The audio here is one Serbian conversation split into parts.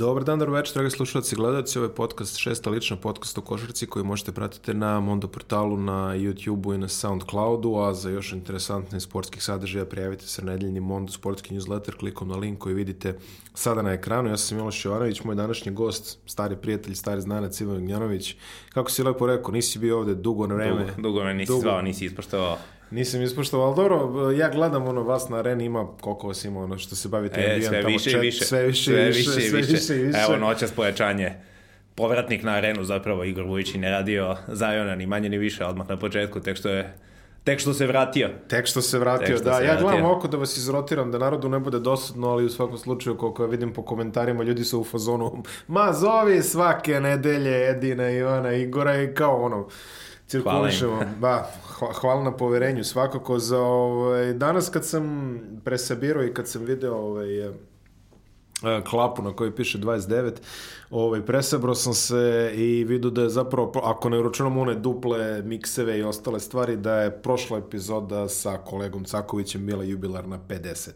Dobar dan, dobro večer, dragi slušalci i gledalci. Ovo je podcast, šesta lična podcast o košarci koji možete pratiti na Mondo portalu, na YouTube-u i na Soundcloudu, a za još interesantne sportskih sadržaja prijavite se na nedeljni Mondo sportski newsletter klikom na link koji vidite sada na ekranu. Ja sam Miloš Jovanović, moj današnji gost, stari prijatelj, stari znanac Ivan Gnjanović. Kako si lepo rekao, nisi bio ovde dugo na vreme. Dugo, dugo me nisi dugo. zvao, nisi ispoštovao. Nisam ispoštovao, ali dobro, ja gledam ono, vas na areni ima koliko vas ima ono što se bavite e, sve tamo više, čet, više, sve više, sve više, više, sve više, više, više. Evo noćas pojačanje povratnik na arenu zapravo Igor Vujić ne radio Zajona ni manje ni više odmah na početku, tek što je Tek što se vratio. Tek što se vratio, što da. Se ja gledam oko da vas izrotiram, da narodu ne bude dosadno, ali u svakom slučaju, koliko vidim po komentarima, ljudi su u fazonu, ma zovi svake nedelje Edina, Ivana, Igora i kao ono, cirkulišemo. Ba, hvala na poverenju svakako za ovaj, danas kad sam presabirao i kad sam video ovaj, klapu na kojoj piše 29, ovaj, presabro sam se i vidio da je zapravo, ako ne uračunam one duple mikseve i ostale stvari, da je prošla epizoda sa kolegom Cakovićem bila jubilarna 50.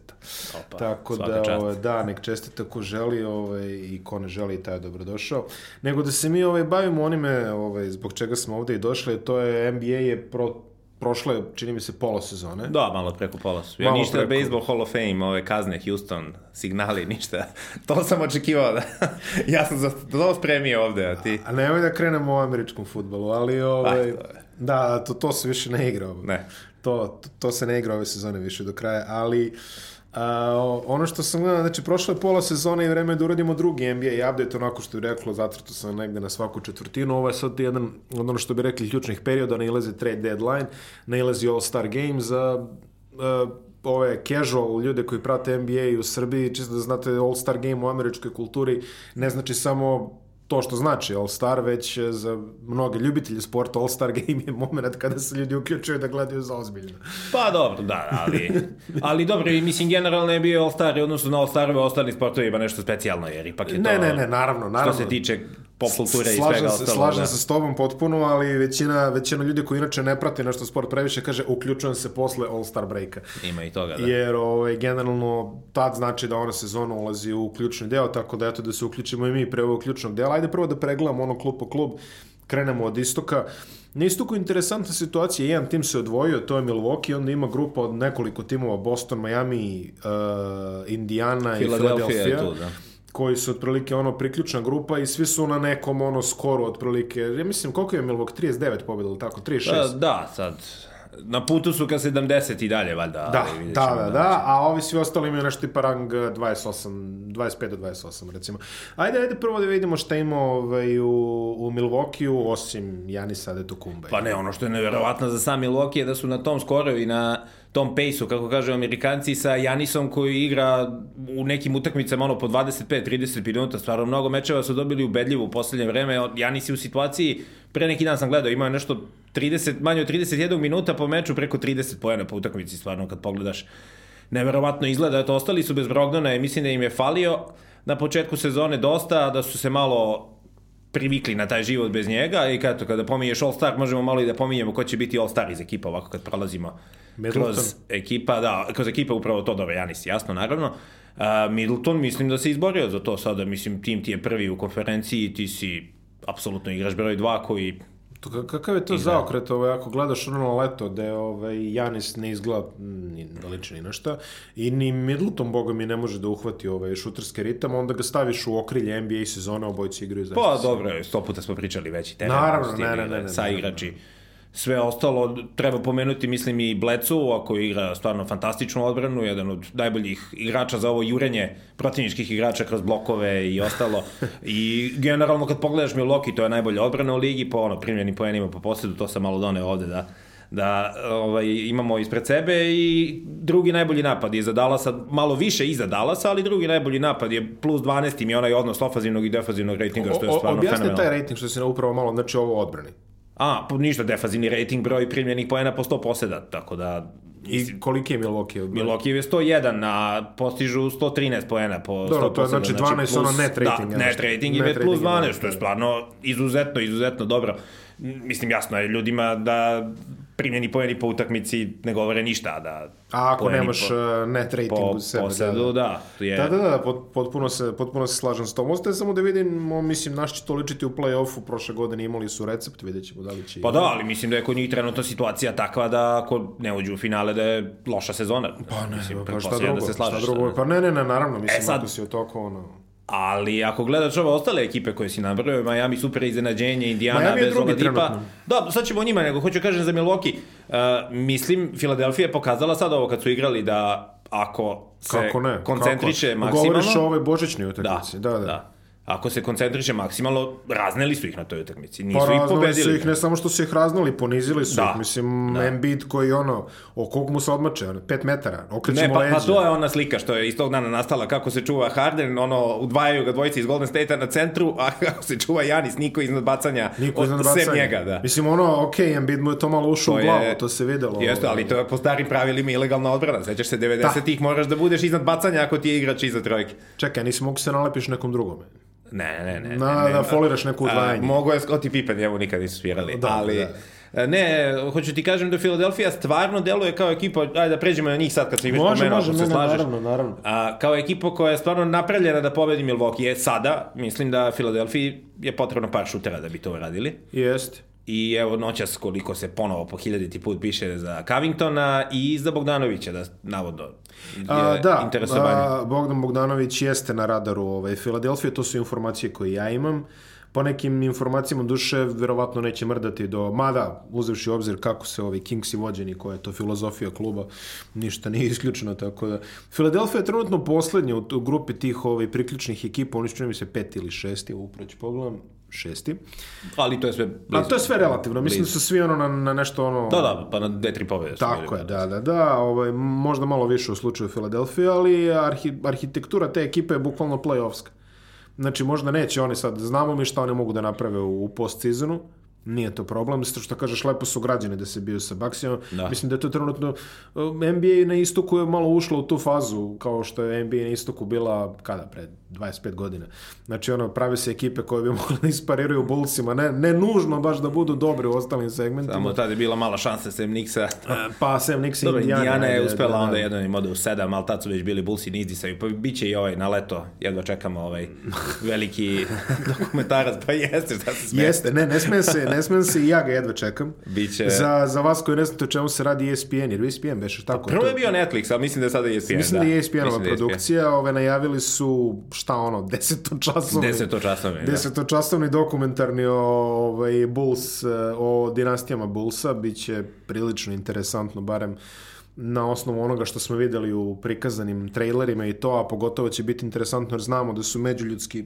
Opa, Tako da, ovaj, da, nek čestite ko želi ovaj, i ko ne želi, taj je dobrodošao. Nego da se mi ovaj, bavimo onime ovaj, zbog čega smo ovde i došli, to je NBA je pro prošle, čini mi se, pola sezone. Da, malo preko pola. Ja malo ništa preko... Baseball Hall of Fame, ove kazne, Houston, signali, ništa. To sam očekivao da... ja sam za to spremio ovde, a ti... A, a nemoj da krenemo u američkom futbolu, ali ovaj... Ah, da, to, to se više ne igra. Ne. To, to, to se ne igra ove sezone više do kraja, ali... Uh, A, ono što sam gledao, znači prošla je pola sezona i vreme da uradimo drugi NBA update, onako što je reklo, zatrto sam negde na svaku četvrtinu, ovo je sad jedan, ono što bi rekli, ključnih perioda, nailazi trade deadline, nailazi All-Star Games, a, a, ove casual ljude koji prate NBA u Srbiji, čisto da znate All-Star Game u američkoj kulturi ne znači samo to što znači All-Star, već za mnoge ljubitelje sporta All-Star game je moment kada se ljudi uključuju da gledaju za ozbiljno. Pa dobro, da, ali, ali dobro, mislim, generalno je bio All-Star, odnosno na All-Starove ostali sportovi ima nešto specijalno, jer ipak je to... Ne, ne, ne, naravno, naravno. Što se tiče pop kulture i svega se, ostalo. Slažem da. se s tobom potpuno, ali većina, većina ljudi koji inače ne prati nešto sport previše kaže uključujem se posle All-Star breaka. Ima i toga, da. Jer ovaj, generalno tad znači da ona sezona ulazi u ključni deo, tako da eto da se uključimo i mi pre ovog ključnog dela. Ajde prvo da pregledamo ono klub po klub, krenemo od istoka. Na istoku interesantna situacija, jedan tim se odvojio, to je Milwaukee, onda ima grupa od nekoliko timova, Boston, Miami, uh, Indiana i Philadelphia. Tu, da koji su otprilike ono priključna grupa i svi su na nekom ono skoru otprilike. Ja mislim koliko je Milwaukee 39 pobjeda ili tako 36. Da, da, sad na putu su ka 70 i dalje, valjda. Da, da, da, da, a ovi svi ostali imaju nešto tipa rang 28, 25 do 28, recimo. Ajde, ajde prvo da vidimo šta ima ovaj, u, u Milwaukee-u, osim Janisa Kumba. Pa ne, ono što je neverovatno za sam Milwaukee je da su na tom skoru i na tom pace-u, kako kažu amerikanci, sa Janisom koji igra u nekim utakmicama ono po 25-30 minuta, stvarno mnogo mečeva su dobili ubedljivo u poslednje vreme. Janis je u situaciji, pre neki dan sam gledao, imao nešto 30, manje od 31 minuta po meču, preko 30 pojena po utakmici, stvarno kad pogledaš. Neverovatno izgleda, eto, ostali su bez Brogdana i mislim da im je falio na početku sezone dosta, da su se malo privikli na taj život bez njega i kada, kada pominješ All Star možemo malo i da pominjemo ko će biti All Star iz ekipa ovako kad prolazimo Middleton. kroz ekipa, da, kroz ekipa upravo to dobro, Janis, jasno, naravno. Uh, Middleton mislim da se izborio za to sada, mislim tim ti je prvi u konferenciji, ti si apsolutno igraš broj 2 koji To, kakav je to Izgleda. zaokret, ovaj, ako gledaš ono leto, gde ovaj, Janis ne izgleda ni da liči ni našta, i ni Middleton, boga mi, ne može da uhvati ovaj šuterski ritam, onda ga staviš u okrilje NBA sezona, obojci igraju zaista. Pa dobro, sto puta smo pričali veći teren. Naravno, ne, ne, ne, ne. Sa igrači. Ne, ne, ne Sve ostalo, treba pomenuti, mislim, i Blecu, ako igra stvarno fantastičnu odbranu, jedan od najboljih igrača za ovo jurenje protivničkih igrača kroz blokove i ostalo. I generalno, kad pogledaš Milwaukee, to je najbolja odbrana u ligi, po ono, primljeni poenima po posledu, to sam malo doneo ovde da da ovaj, imamo ispred sebe i drugi najbolji napad je za Dallasa, malo više iza Dallasa, ali drugi najbolji napad je plus 12 im je onaj odnos ofazivnog i defazivnog ratinga, što je stvarno fenomenalno. Objasni taj rating što si na upravo malo, znači ovo odbrani. A, ništa, defazivni rating, broj primljenih poena po 100 poseda, tako da... I koliki je Milwaukee? Milwaukee je 101, a postižu 113 poena po Dobro, 100 poseda. Znači 12 znači plus, ono net rating. Da, net rating je plus 12, što je stvarno izuzetno, izuzetno dobro. Mislim, jasno je ljudima da primljeni pojeni po utakmici ne govore ništa, da... A ako nemaš po, e, net rating po, u sebe. Posledu, da, da. Da, je... da, da, da, potpuno se, potpuno se slažem s tom. Ostaje samo da vidimo, mislim, naš će to ličiti u play-offu, prošle godine imali su recept, vidjet ćemo da li će... Pa da, ali mislim da je kod njih trenutno situacija takva da ako ne uđu u finale da je loša sezona. Pa ne, mislim, pa šta drugo, da se šta drugo, pa ne, ne, ne, naravno, mislim, e sad, ako si u toku, ono... Ali ako gledaš ove ostale ekipe koje si nabrao, Miami super iznenađenje, Indiana Miami bez Oladipa. Da, sad ćemo o njima, nego hoću kažem za Milwaukee. Uh, mislim, Filadelfija je pokazala sad ovo kad su igrali da ako se Kako ne? koncentriše Kako? maksimalno... Govoriš o ovoj božićnoj utakmici. Da, da, da. da ako se koncentriše maksimalno, razneli su ih na toj utakmici. Nisu pa, ih pobedili. su ih, ne samo što su ih razneli, ponizili su da, ih. Mislim, da. Embiid koji ono, o koliko mu se odmače, ono, 5 metara, okrećemo ne, pa, leđa. Pa to je ona slika što je iz tog dana nastala, kako se čuva Harden, ono, udvajaju ga dvojice iz Golden State-a na centru, a kako se čuva Janis, niko iznad bacanja, niko iznad bacanja. sem njega, da. Mislim, ono, ok, Embiid mu je to malo ušao u glavu, to se videlo. Jeste, ali to je po starim pravilima ilegalna odbrana. Sećaš se, 90-ih da. moraš da budeš iznad bacanja ako ti je igrač iza trojke. Čekaj, nisi mogu se nalepiš nekom drugome. Ne, ne, ne. Na, ne, da foliraš neku udvajanje. Mogu je Scottie Pippen, njemu nikad nisu svirali. Da, ali, da. E, ne, hoću ti kažem da Philadelphia stvarno deluje kao ekipa, ajde da pređemo na njih sad kad se već pomenuo, može, se slažeš. Naravno, naravno. A, kao ekipa koja je stvarno napravljena da pobedi Milwaukee je sada, mislim da Philadelphia je potrebno par šutera da bi to uradili. Jeste. I evo noćas koliko se ponovo po hiljaditi put piše za Covingtona i za Bogdanovića, da navodno je a, da, interesovanje. A, Bogdan Bogdanović jeste na radaru ovaj, Filadelfije, to su informacije koje ja imam. Po nekim informacijama duše verovatno neće mrdati do, mada uzevši obzir kako se ovi Kingsi vođeni, koja je to filozofija kluba, ništa nije isključeno, tako da. Filadelfija je trenutno poslednja u, u grupi tih ovaj, priključnih ekipa, oni su mi se peti ili šesti, upravo pogledam, šesti. Ali to je sve blizu. A to je sve relativno. Mislim da su svi ono na, na nešto ono... Da, da, pa na dve, tri pobjede. Tako je, da, da, da. Ovaj, možda malo više u slučaju Filadelfije, ali arhi, arhitektura te ekipe je bukvalno play-offska. Znači, možda neće oni sad, znamo mi šta oni mogu da naprave u, u post-sezonu, nije to problem, zato što kažeš lepo su građani da se bio sa Baksijom. Da. Mislim da je to trenutno NBA na istoku je malo ušlo u tu fazu kao što je NBA na istoku bila kada pred 25 godina. Znači, ono, prave se ekipe koje bi mogli da ispariraju Bullsima, ne, ne nužno baš da budu dobri u ostalim segmentima. Samo tada je bila mala šansa Sam Nixa. E, pa Sam Nixa i Indiana. Indiana je uspela da, onda jedan im ode u sedam, ali tad su već bili Bullsi i izdisaju. Pa bit će i ovaj na leto, jedva čekamo ovaj veliki dokumentarac, pa jeste, šta se smije. Jeste, ne, ne smije se, ne smije se i ja ga jedva čekam. Biće... Za, za vas koji ne znate o čemu se radi ESPN, jer ESPN beš tako. Prvo je bio Netflix, ali mislim da je sada ESPN. Mislim da, da je ESPN-ova da produkcija, ove najavili su šta ono, desetočasovni... Desetočasovni, da. Desetočasovni dokumentarni o ovaj, Bulls, o dinastijama Bullsa, bit će prilično interesantno, barem na osnovu onoga što smo videli u prikazanim trailerima i to, a pogotovo će biti interesantno jer znamo da su međuljudski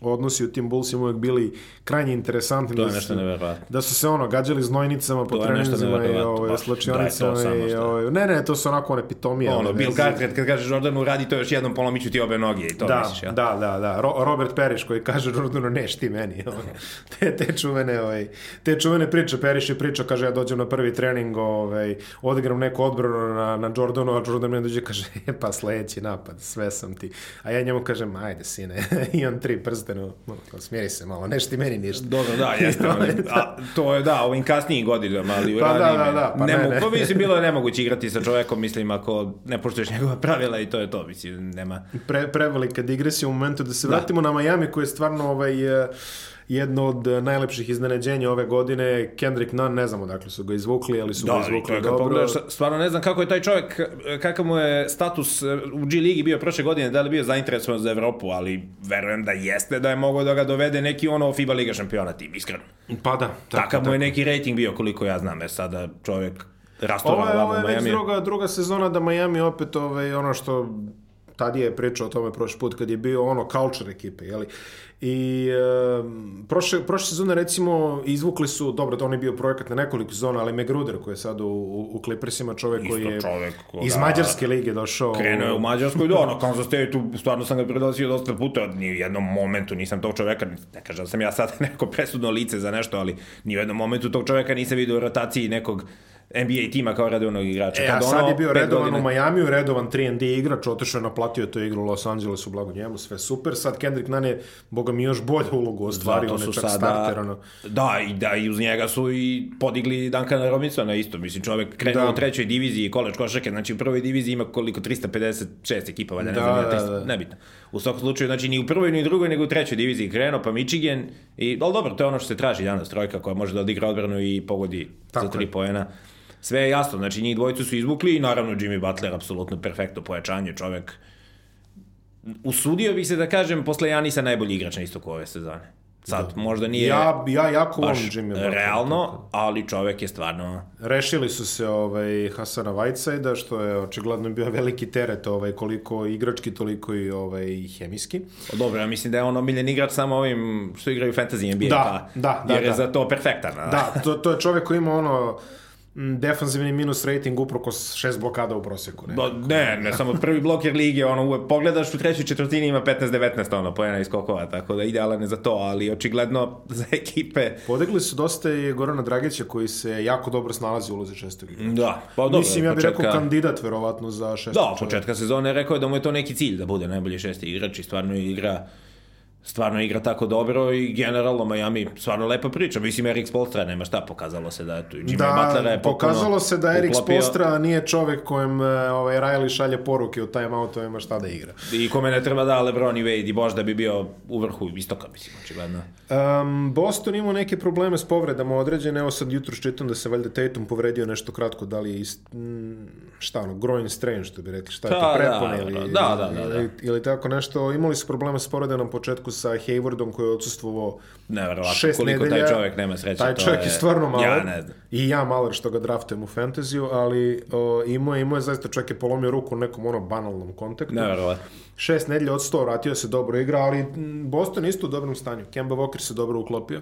odnosi u tim Bullsima uvek bili krajnje interesantni. To je da nešto nevjerojatno. Da su se ono gađali znojnicama po treninzima i ovaj, slačionicama. I, ovaj, ne, ne, to su onako one pitomije. Ono, Bill Carter, kad kaže Jordanu radi to još jednom polomiću ti obe noge i to da, misliš, ja? Da, da, da. Ro Robert Periš koji kaže Jordanu neš ti meni. te, te, čuvene, ovaj, te čuvene priče. Periš je pričao, kaže ja dođem na prvi trening, ovaj, odigram neku odbranu na, na Jordanu, a Jordan me dođe kaže, e, pa sledeći napad, sve sam ti. A ja njemu kažem, ajde sine, i on tri prste prvenstveno, no, smjeri se malo, nešto ti meni ništa. Dobro, da, jeste. a, to je, da, ovim kasnijim godinama, ali u pa, da, da, da, pa ne, ne. To mislim, bilo je nemoguće igrati sa čovekom, mislim, ako ne poštuješ njegova pravila i to je to, mislim, nema. Pre, prevelika digresija u momentu da se vratimo da. na Miami, koji je stvarno ovaj, uh, jedno od eh, najlepših iznenađenja ove godine, Kendrick Nunn, ne znamo dakle su ga izvukli, ali su da, ga izvukli dobro. Pogledaš, stvarno ne znam kako je taj čovjek, eh, kakav mu je status eh, u G ligi bio prošle godine, da li bio zainteresovan za Evropu, ali verujem da jeste da je mogao da ga dovede neki ono FIBA Liga šampiona tim, iskreno. Pa da. Tako, Takav mu je neki rating bio koliko ja znam, jer sada čovjek rastovao ovo je, ovo je već druga, druga sezona da Miami opet ovaj, ono što tad je pričao o tome prošli put kad je bio ono culture ekipe, jeli? I e, prošle, prošle sezone recimo izvukli su, dobro, on je bio projekat na nekoliko sezona, ali Megruder koji je sad u, u, u Clippersima, čovek Isto koji je čovek, ko, iz da, Mađarske lige došao. Krenuo je u Mađarskoj, da, ono, Kansas State-u, stvarno sam ga predlazio dosta puta, ni u jednom momentu nisam tog čoveka, ne kažem da sam ja sad neko presudno lice za nešto, ali ni u jednom momentu tog čoveka nisam vidio u rotaciji nekog NBA tima kao redovnog igrača. E, a sad ono, je bio redovan godine... u Majamiju, redovan 3 D igrač, otišao je naplatio to igru u Los Angelesu, blago njemu, sve super. Sad Kendrick Nunn je, boga mi, još bolju ulogu ostvario, on je čak sada, starter, ono. Da, i da, i uz njega su i podigli Duncana Robinsona isto, mislim, čovek krenuo da. u trećoj diviziji koleč košake, znači u prvoj diviziji ima koliko, 356 ekipa, valjda, ne da, znam, da, 300, da, da. nebitno. U svakom slučaju, znači ni u prvoj ni u drugoj, nego u trećoj diviziji krenuo, pa Michigan, i, ali dobro, to je ono što se traži danas, trojka koja može da odigra odbranu i pogodi Tako za tri pojena sve je jasno, znači njih dvojicu su izvukli i naravno Jimmy Butler apsolutno perfektno pojačanje, čovek usudio bih se da kažem posle Janisa najbolji igrač na istoku ove sezone. Sad, da. možda nije ja, ja jako volim Jimmy Butler. Realno, ali čovek je stvarno... Rešili su se ovaj, Hasana Whiteside-a, što je očigledno bio veliki teret ovaj, koliko igrački, toliko i ovaj, hemijski. O, dobro, ja mislim da je on omiljen igrač samo ovim što igraju Fantasy NBA, da, pa, da, da, jer da. je za to perfektan. Da, to, to je čovek koji ima ono defanzivni minus rating uprkos šest blokada u proseku. Ne, ba, ne, ne samo prvi bloker lige, ono, uvek pogledaš u trećoj četvrtini ima 15-19 ono, pojena iz kokova, tako da idealan je za to, ali očigledno za ekipe... Podegli su dosta i Gorana Dragića koji se jako dobro snalazi u ulozi šestog igrača. Da, pa dobro. Mislim, ja bih početka... rekao kandidat verovatno za šestog Da, početka sezone rekao je da mu je to neki cilj da bude najbolji šesti igrač i stvarno igra stvarno igra tako dobro i generalno Miami stvarno lepa priča. Mislim, Erik Spolstra nema šta, pokazalo se da tu Jimmy da, Butlera je pokazalo se da Erik. Spolstra nije čovek kojem e, ovaj, Riley šalje poruke u timeoutovima šta da igra. I kome ne treba da Lebron i Wade i Bož da bi bio u vrhu istoka, mislim, očigledno. Um, Boston imao neke probleme s povredama određene, evo sad jutro čitam da se valjda Tatum povredio nešto kratko, da li je ist, šta ono, groin strain, što bi rekli, šta je to, da, prepone da, ili, da, da, da, da. Ili, ili tako nešto. Imali su probleme s povredama na početku sa Haywardom koji je odsustvovao šest koliko nedelja. taj čovjek nema sreće. Taj čovjek je, je stvarno malo. Ja ne znam. I ja malo što ga draftujem u fantaziju, ali o, imao je, imao je zaista čovjek je polomio ruku u nekom ono banalnom kontaktu. Neverovatno. Šest nedelja od sto, vratio se dobro igra, ali Boston isto u dobrom stanju. Kemba Walker se dobro uklopio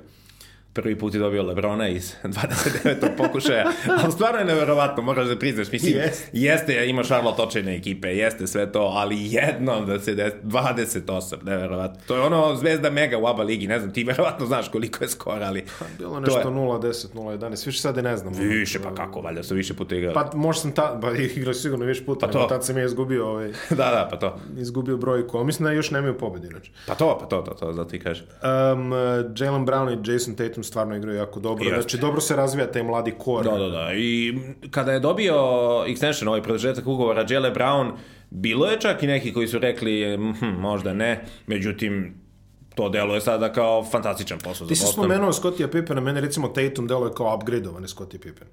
prvi put je dobio Lebrona iz 29. pokušaja, ali stvarno je neverovatno, moraš da priznaš, mislim, yes. jeste, ima Charlotte očajne ekipe, jeste sve to, ali jednom da se des, 28, neverovatno. To je ono zvezda mega u ABA ligi, ne znam, ti verovatno znaš koliko je skor, ali... Pa, bilo nešto je... 0, 10, 0, 11, više sad ne znam. Više, pa kako, valjda su više puta igrali. Pa možda sam ta, pa igrao sigurno više puta, pa to. tad sam je izgubio ovaj... da, da, pa to. Izgubio brojku, ali mislim da još nemaju pobedi, znači. Pa to, pa to, to, to, zato ti kažem. Um, Jalen Brown i Jason Tatum stvarno igraju jako dobro. Jeste. Znači, dobro se razvija taj mladi kor. Da, da, da. I kada je dobio extension, ovaj produžetak ugovora, Jale Brown, bilo je čak i neki koji su rekli, hm, možda ne, međutim, to deluje sada kao fantastičan posao Ti za Boston. Ti si spomenuo Scottija Pippena, mene recimo Tatum deluje kao upgradeovani Scottie Pippen.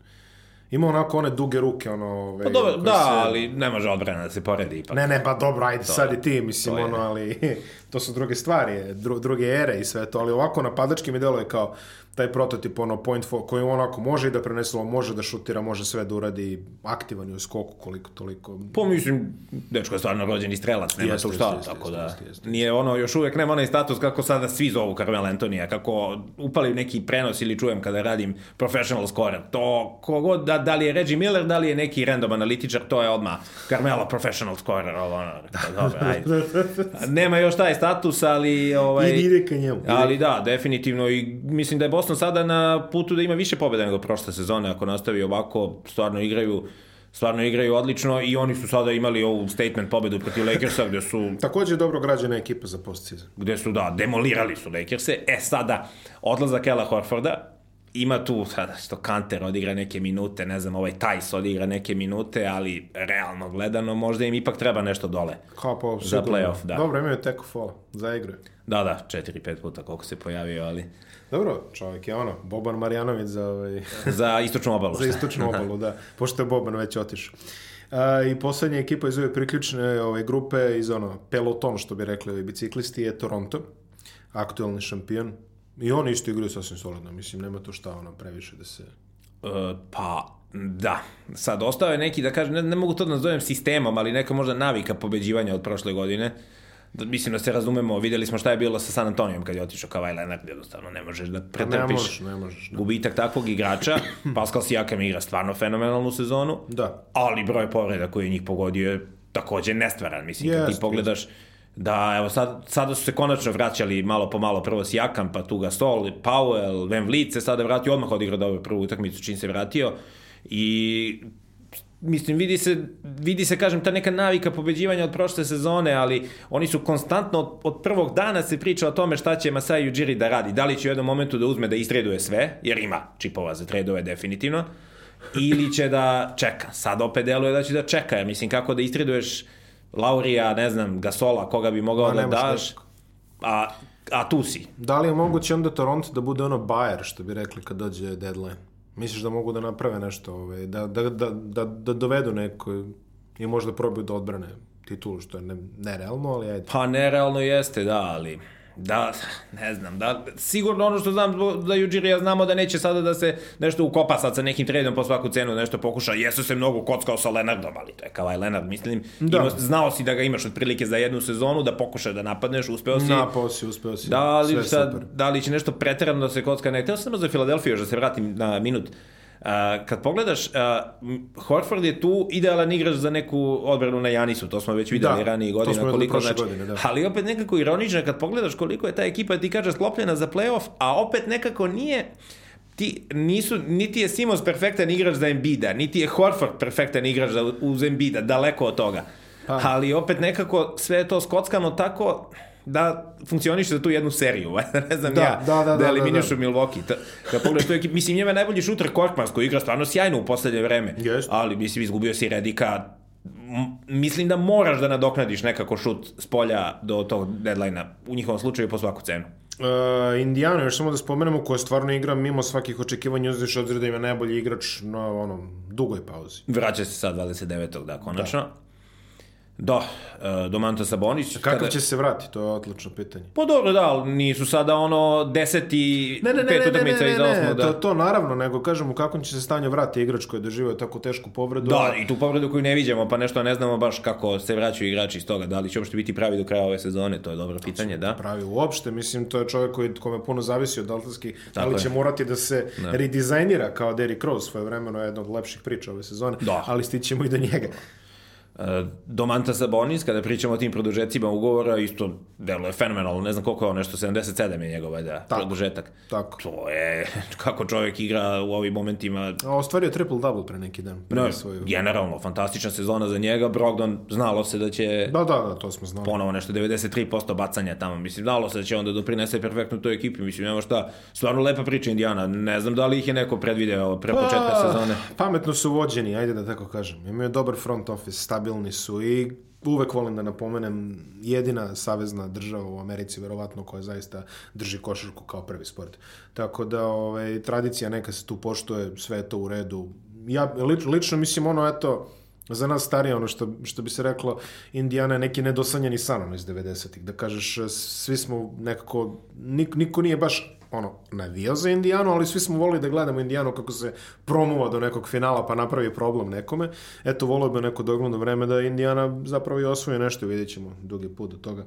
Ima onako one duge ruke, ono... Ove, pa dobro, da, se... ali ne može odbrana da se poredi ipak. Ne, ne, pa dobro, ajde, to sad i ti, mislim, ono, ali to su druge stvari, dru, druge ere i sve to, ali ovako napadački mi deluje kao taj prototip ono point for, koji onako može i da prenese, može da šutira, može sve da uradi, aktivan je u skoku koliko toliko. Pa mislim, dečko je stvarno rođeni strelac, nema tu šta, jeste, tako da jeste, jeste. nije ono, još uvek nema onaj status kako sada svi zovu Carmel Antonija, kako upali neki prenos ili čujem kada radim professional scorer, to kogod, da, da li je Reggie Miller, da li je neki random analitičar, to je odmah Carmelo professional scorer, ovo, ono, dobro, ajde. Nema još taj status, ali... Ovaj, ide ka njemu. Ali da, definitivno, i mislim da je Boston sada na putu da ima više pobjeda nego prošle sezone, ako nastavi ovako, stvarno igraju stvarno igraju odlično i oni su sada imali ovu statement pobedu protiv Lakersa gde su... Takođe dobro građena ekipa za postseason. Gde su, da, demolirali su Lakerse. E sada, odlazak Ela Horforda, ima tu sada što Kanter odigra neke minute, ne znam, ovaj Tajs odigra neke minute, ali realno gledano možda im ipak treba nešto dole. Kao po, za playoff, da. Dobro, imaju teko fola, za igre. Da, da, 4-5 puta koliko se pojavio, ali... Dobro, čovjek je ono, Boban Marjanović za... Ovaj... za istočnu obalu. za istočnu obalu, da. Pošto je Boban već otišao. Uh, I poslednja ekipa iz ove priključne ove grupe, iz ono, peloton, što bi rekli ovi biciklisti, je Toronto, aktualni šampion. I oni isto igraju sasvim solidno, mislim, nema to šta ono previše da se... Uh, pa, da. Sad, ostao je neki, da kažem, ne, ne mogu to da nazovem sistemom, ali neka možda navika pobeđivanja od prošle godine. Da, mislim da se razumemo, videli smo šta je bilo sa San Antonijom kad je otišao Kawhi Leonard, jednostavno ne možeš da pretrpiš ne možeš, ne možeš, da. gubitak takvog igrača. Pascal Siakam igra stvarno fenomenalnu sezonu, da. ali broj povreda koji je njih pogodio je takođe nestvaran. Mislim, yes, kad ti pogledaš, da evo sad, sada su se konačno vraćali malo po malo prvo Siakam, pa tu Gasol, Powell, Van Vliet se sada vratio, odmah odigrao dobro prvu utakmicu čim se vratio I mislim, vidi se, vidi se, kažem, ta neka navika pobeđivanja od prošle sezone, ali oni su konstantno, od, od prvog dana se priča o tome šta će Masai Ujiri da radi. Da li će u jednom momentu da uzme da istreduje sve, jer ima čipova za tredove definitivno, ili će da čeka. Sad opet deluje da će da čeka, jer mislim, kako da istreduješ Laurija, ne znam, Gasola, koga bi mogao da daš, a, a tu si. Da li je moguće onda Toronto da bude ono Bayer, što bi rekli kad dođe deadline? Misliš da mogu da naprave nešto, ovaj, da, da, da, da, da dovedu neko i možda probaju da odbrane titulu, što je ne, nerealno, ali ajde. Pa nerealno jeste, da, ali Da, ne znam, da, sigurno ono što znam da Juđirija znamo da neće sada da se nešto ukopa sad sa nekim tradom po svaku cenu, nešto pokuša, jesu se mnogo kockao sa Lenardom, ali to je Kavaj Lenard, mislim, da. Ima, znao si da ga imaš otprilike za jednu sezonu, da pokuša da napadneš, uspeo si. Napao si, uspeo si. Da li, sad, da li će nešto preterano da se kocka, ne, teo sam za Filadelfiju, da se vratim na minut, uh, Uh, kad pogledaš, uh, Horford je tu idealan igrač za neku odbranu na Janisu, to smo već videli da, ranije godina, koliko znači, godine, da. ali opet nekako ironično kad pogledaš koliko je ta ekipa ti kaže sklopljena za playoff, a opet nekako nije ti nisu, niti je Simons perfektan igrač za Embida, niti je Horford perfektan igrač za, uz Embida, daleko od toga. Pa. Ali opet nekako sve je to skockano tako, da funkcioniše za tu jednu seriju, ne znam da, ja, da, da, da, da eliminišu da, da. Milwaukee. Ta, kad pogledaš to ekip, mislim, njema najbolji šuter Korkmans koji igra stvarno sjajno u poslednje vreme, yes. ali mislim, izgubio si Redika, mislim da moraš da nadoknadiš nekako šut s polja do tog deadline-a, u njihovom slučaju po svaku cenu. Uh, Indiana, još samo da spomenemo, koja stvarno igra mimo svakih očekivanja, uzviš obzir da ima najbolji igrač na onom dugoj pauzi. Vraća se sad 29. da, konačno. Da. Da, uh, Domantas Sabonis. Kakav kada... će se vrati, to je odlično pitanje. Pa dobro, da, ali nisu sada ono deseti, ne, ne, ne, pet utakmica iz osmog. Da. To, to naravno, nego kažemo kako će se stanje vrati igrač koji je doživio tako tešku povredu. Da, i tu povredu koju ne viđamo, pa nešto ne znamo baš kako se vraćaju igrači iz toga. Da li će uopšte biti pravi do kraja ove sezone, to je dobro pitanje, da. Pravi uopšte, mislim, to je čovjek koji, kome puno zavisi od Daltonski, da li će je. morati da se da. redizajnira kao Derrick Rose svoje vremeno jednog od lepših priča ove sezone, da. ali stićemo i do njega. E, Domanta Sabonis, kada pričamo o tim produžecima ugovora, isto deluje fenomenalno, ne znam koliko je on, nešto 77 je njegov, valjda, produžetak. Tako. To je, kako čovjek igra u ovim momentima. A ostvario triple-double pre neki dan. Pre no, svoju... Generalno, fantastična sezona za njega, Brogdon znalo se da će... Da, da, da, to smo znali. Ponovo nešto, 93% bacanja tamo, mislim, znalo se da će onda doprinese perfektno toj ekipi, mislim, nema šta, stvarno lepa priča Indijana, ne znam da li ih je neko predvideo pre početka pa, sezone. Pametno su vođeni, ajde da tako kažem. Imaju dobar front office, stabilni su i uvek volim da napomenem jedina savezna država u Americi verovatno koja zaista drži košarku kao prvi sport. Tako da ovaj tradicija neka se tu poštuje, sve je to u redu. Ja lič, lično mislim ono eto za nas starije ono što, što bi se reklo Indijana je neki nedosanjeni san ono iz 90-ih da kažeš svi smo nekako nik, niko nije baš ono, navijao za Indijanu, ali svi smo volili da gledamo Indijanu kako se promuva do nekog finala pa napravi problem nekome. Eto, volio bi neko dogledno vreme da Indijana zapravo i osvoje nešto, vidjet ćemo dugi put do toga.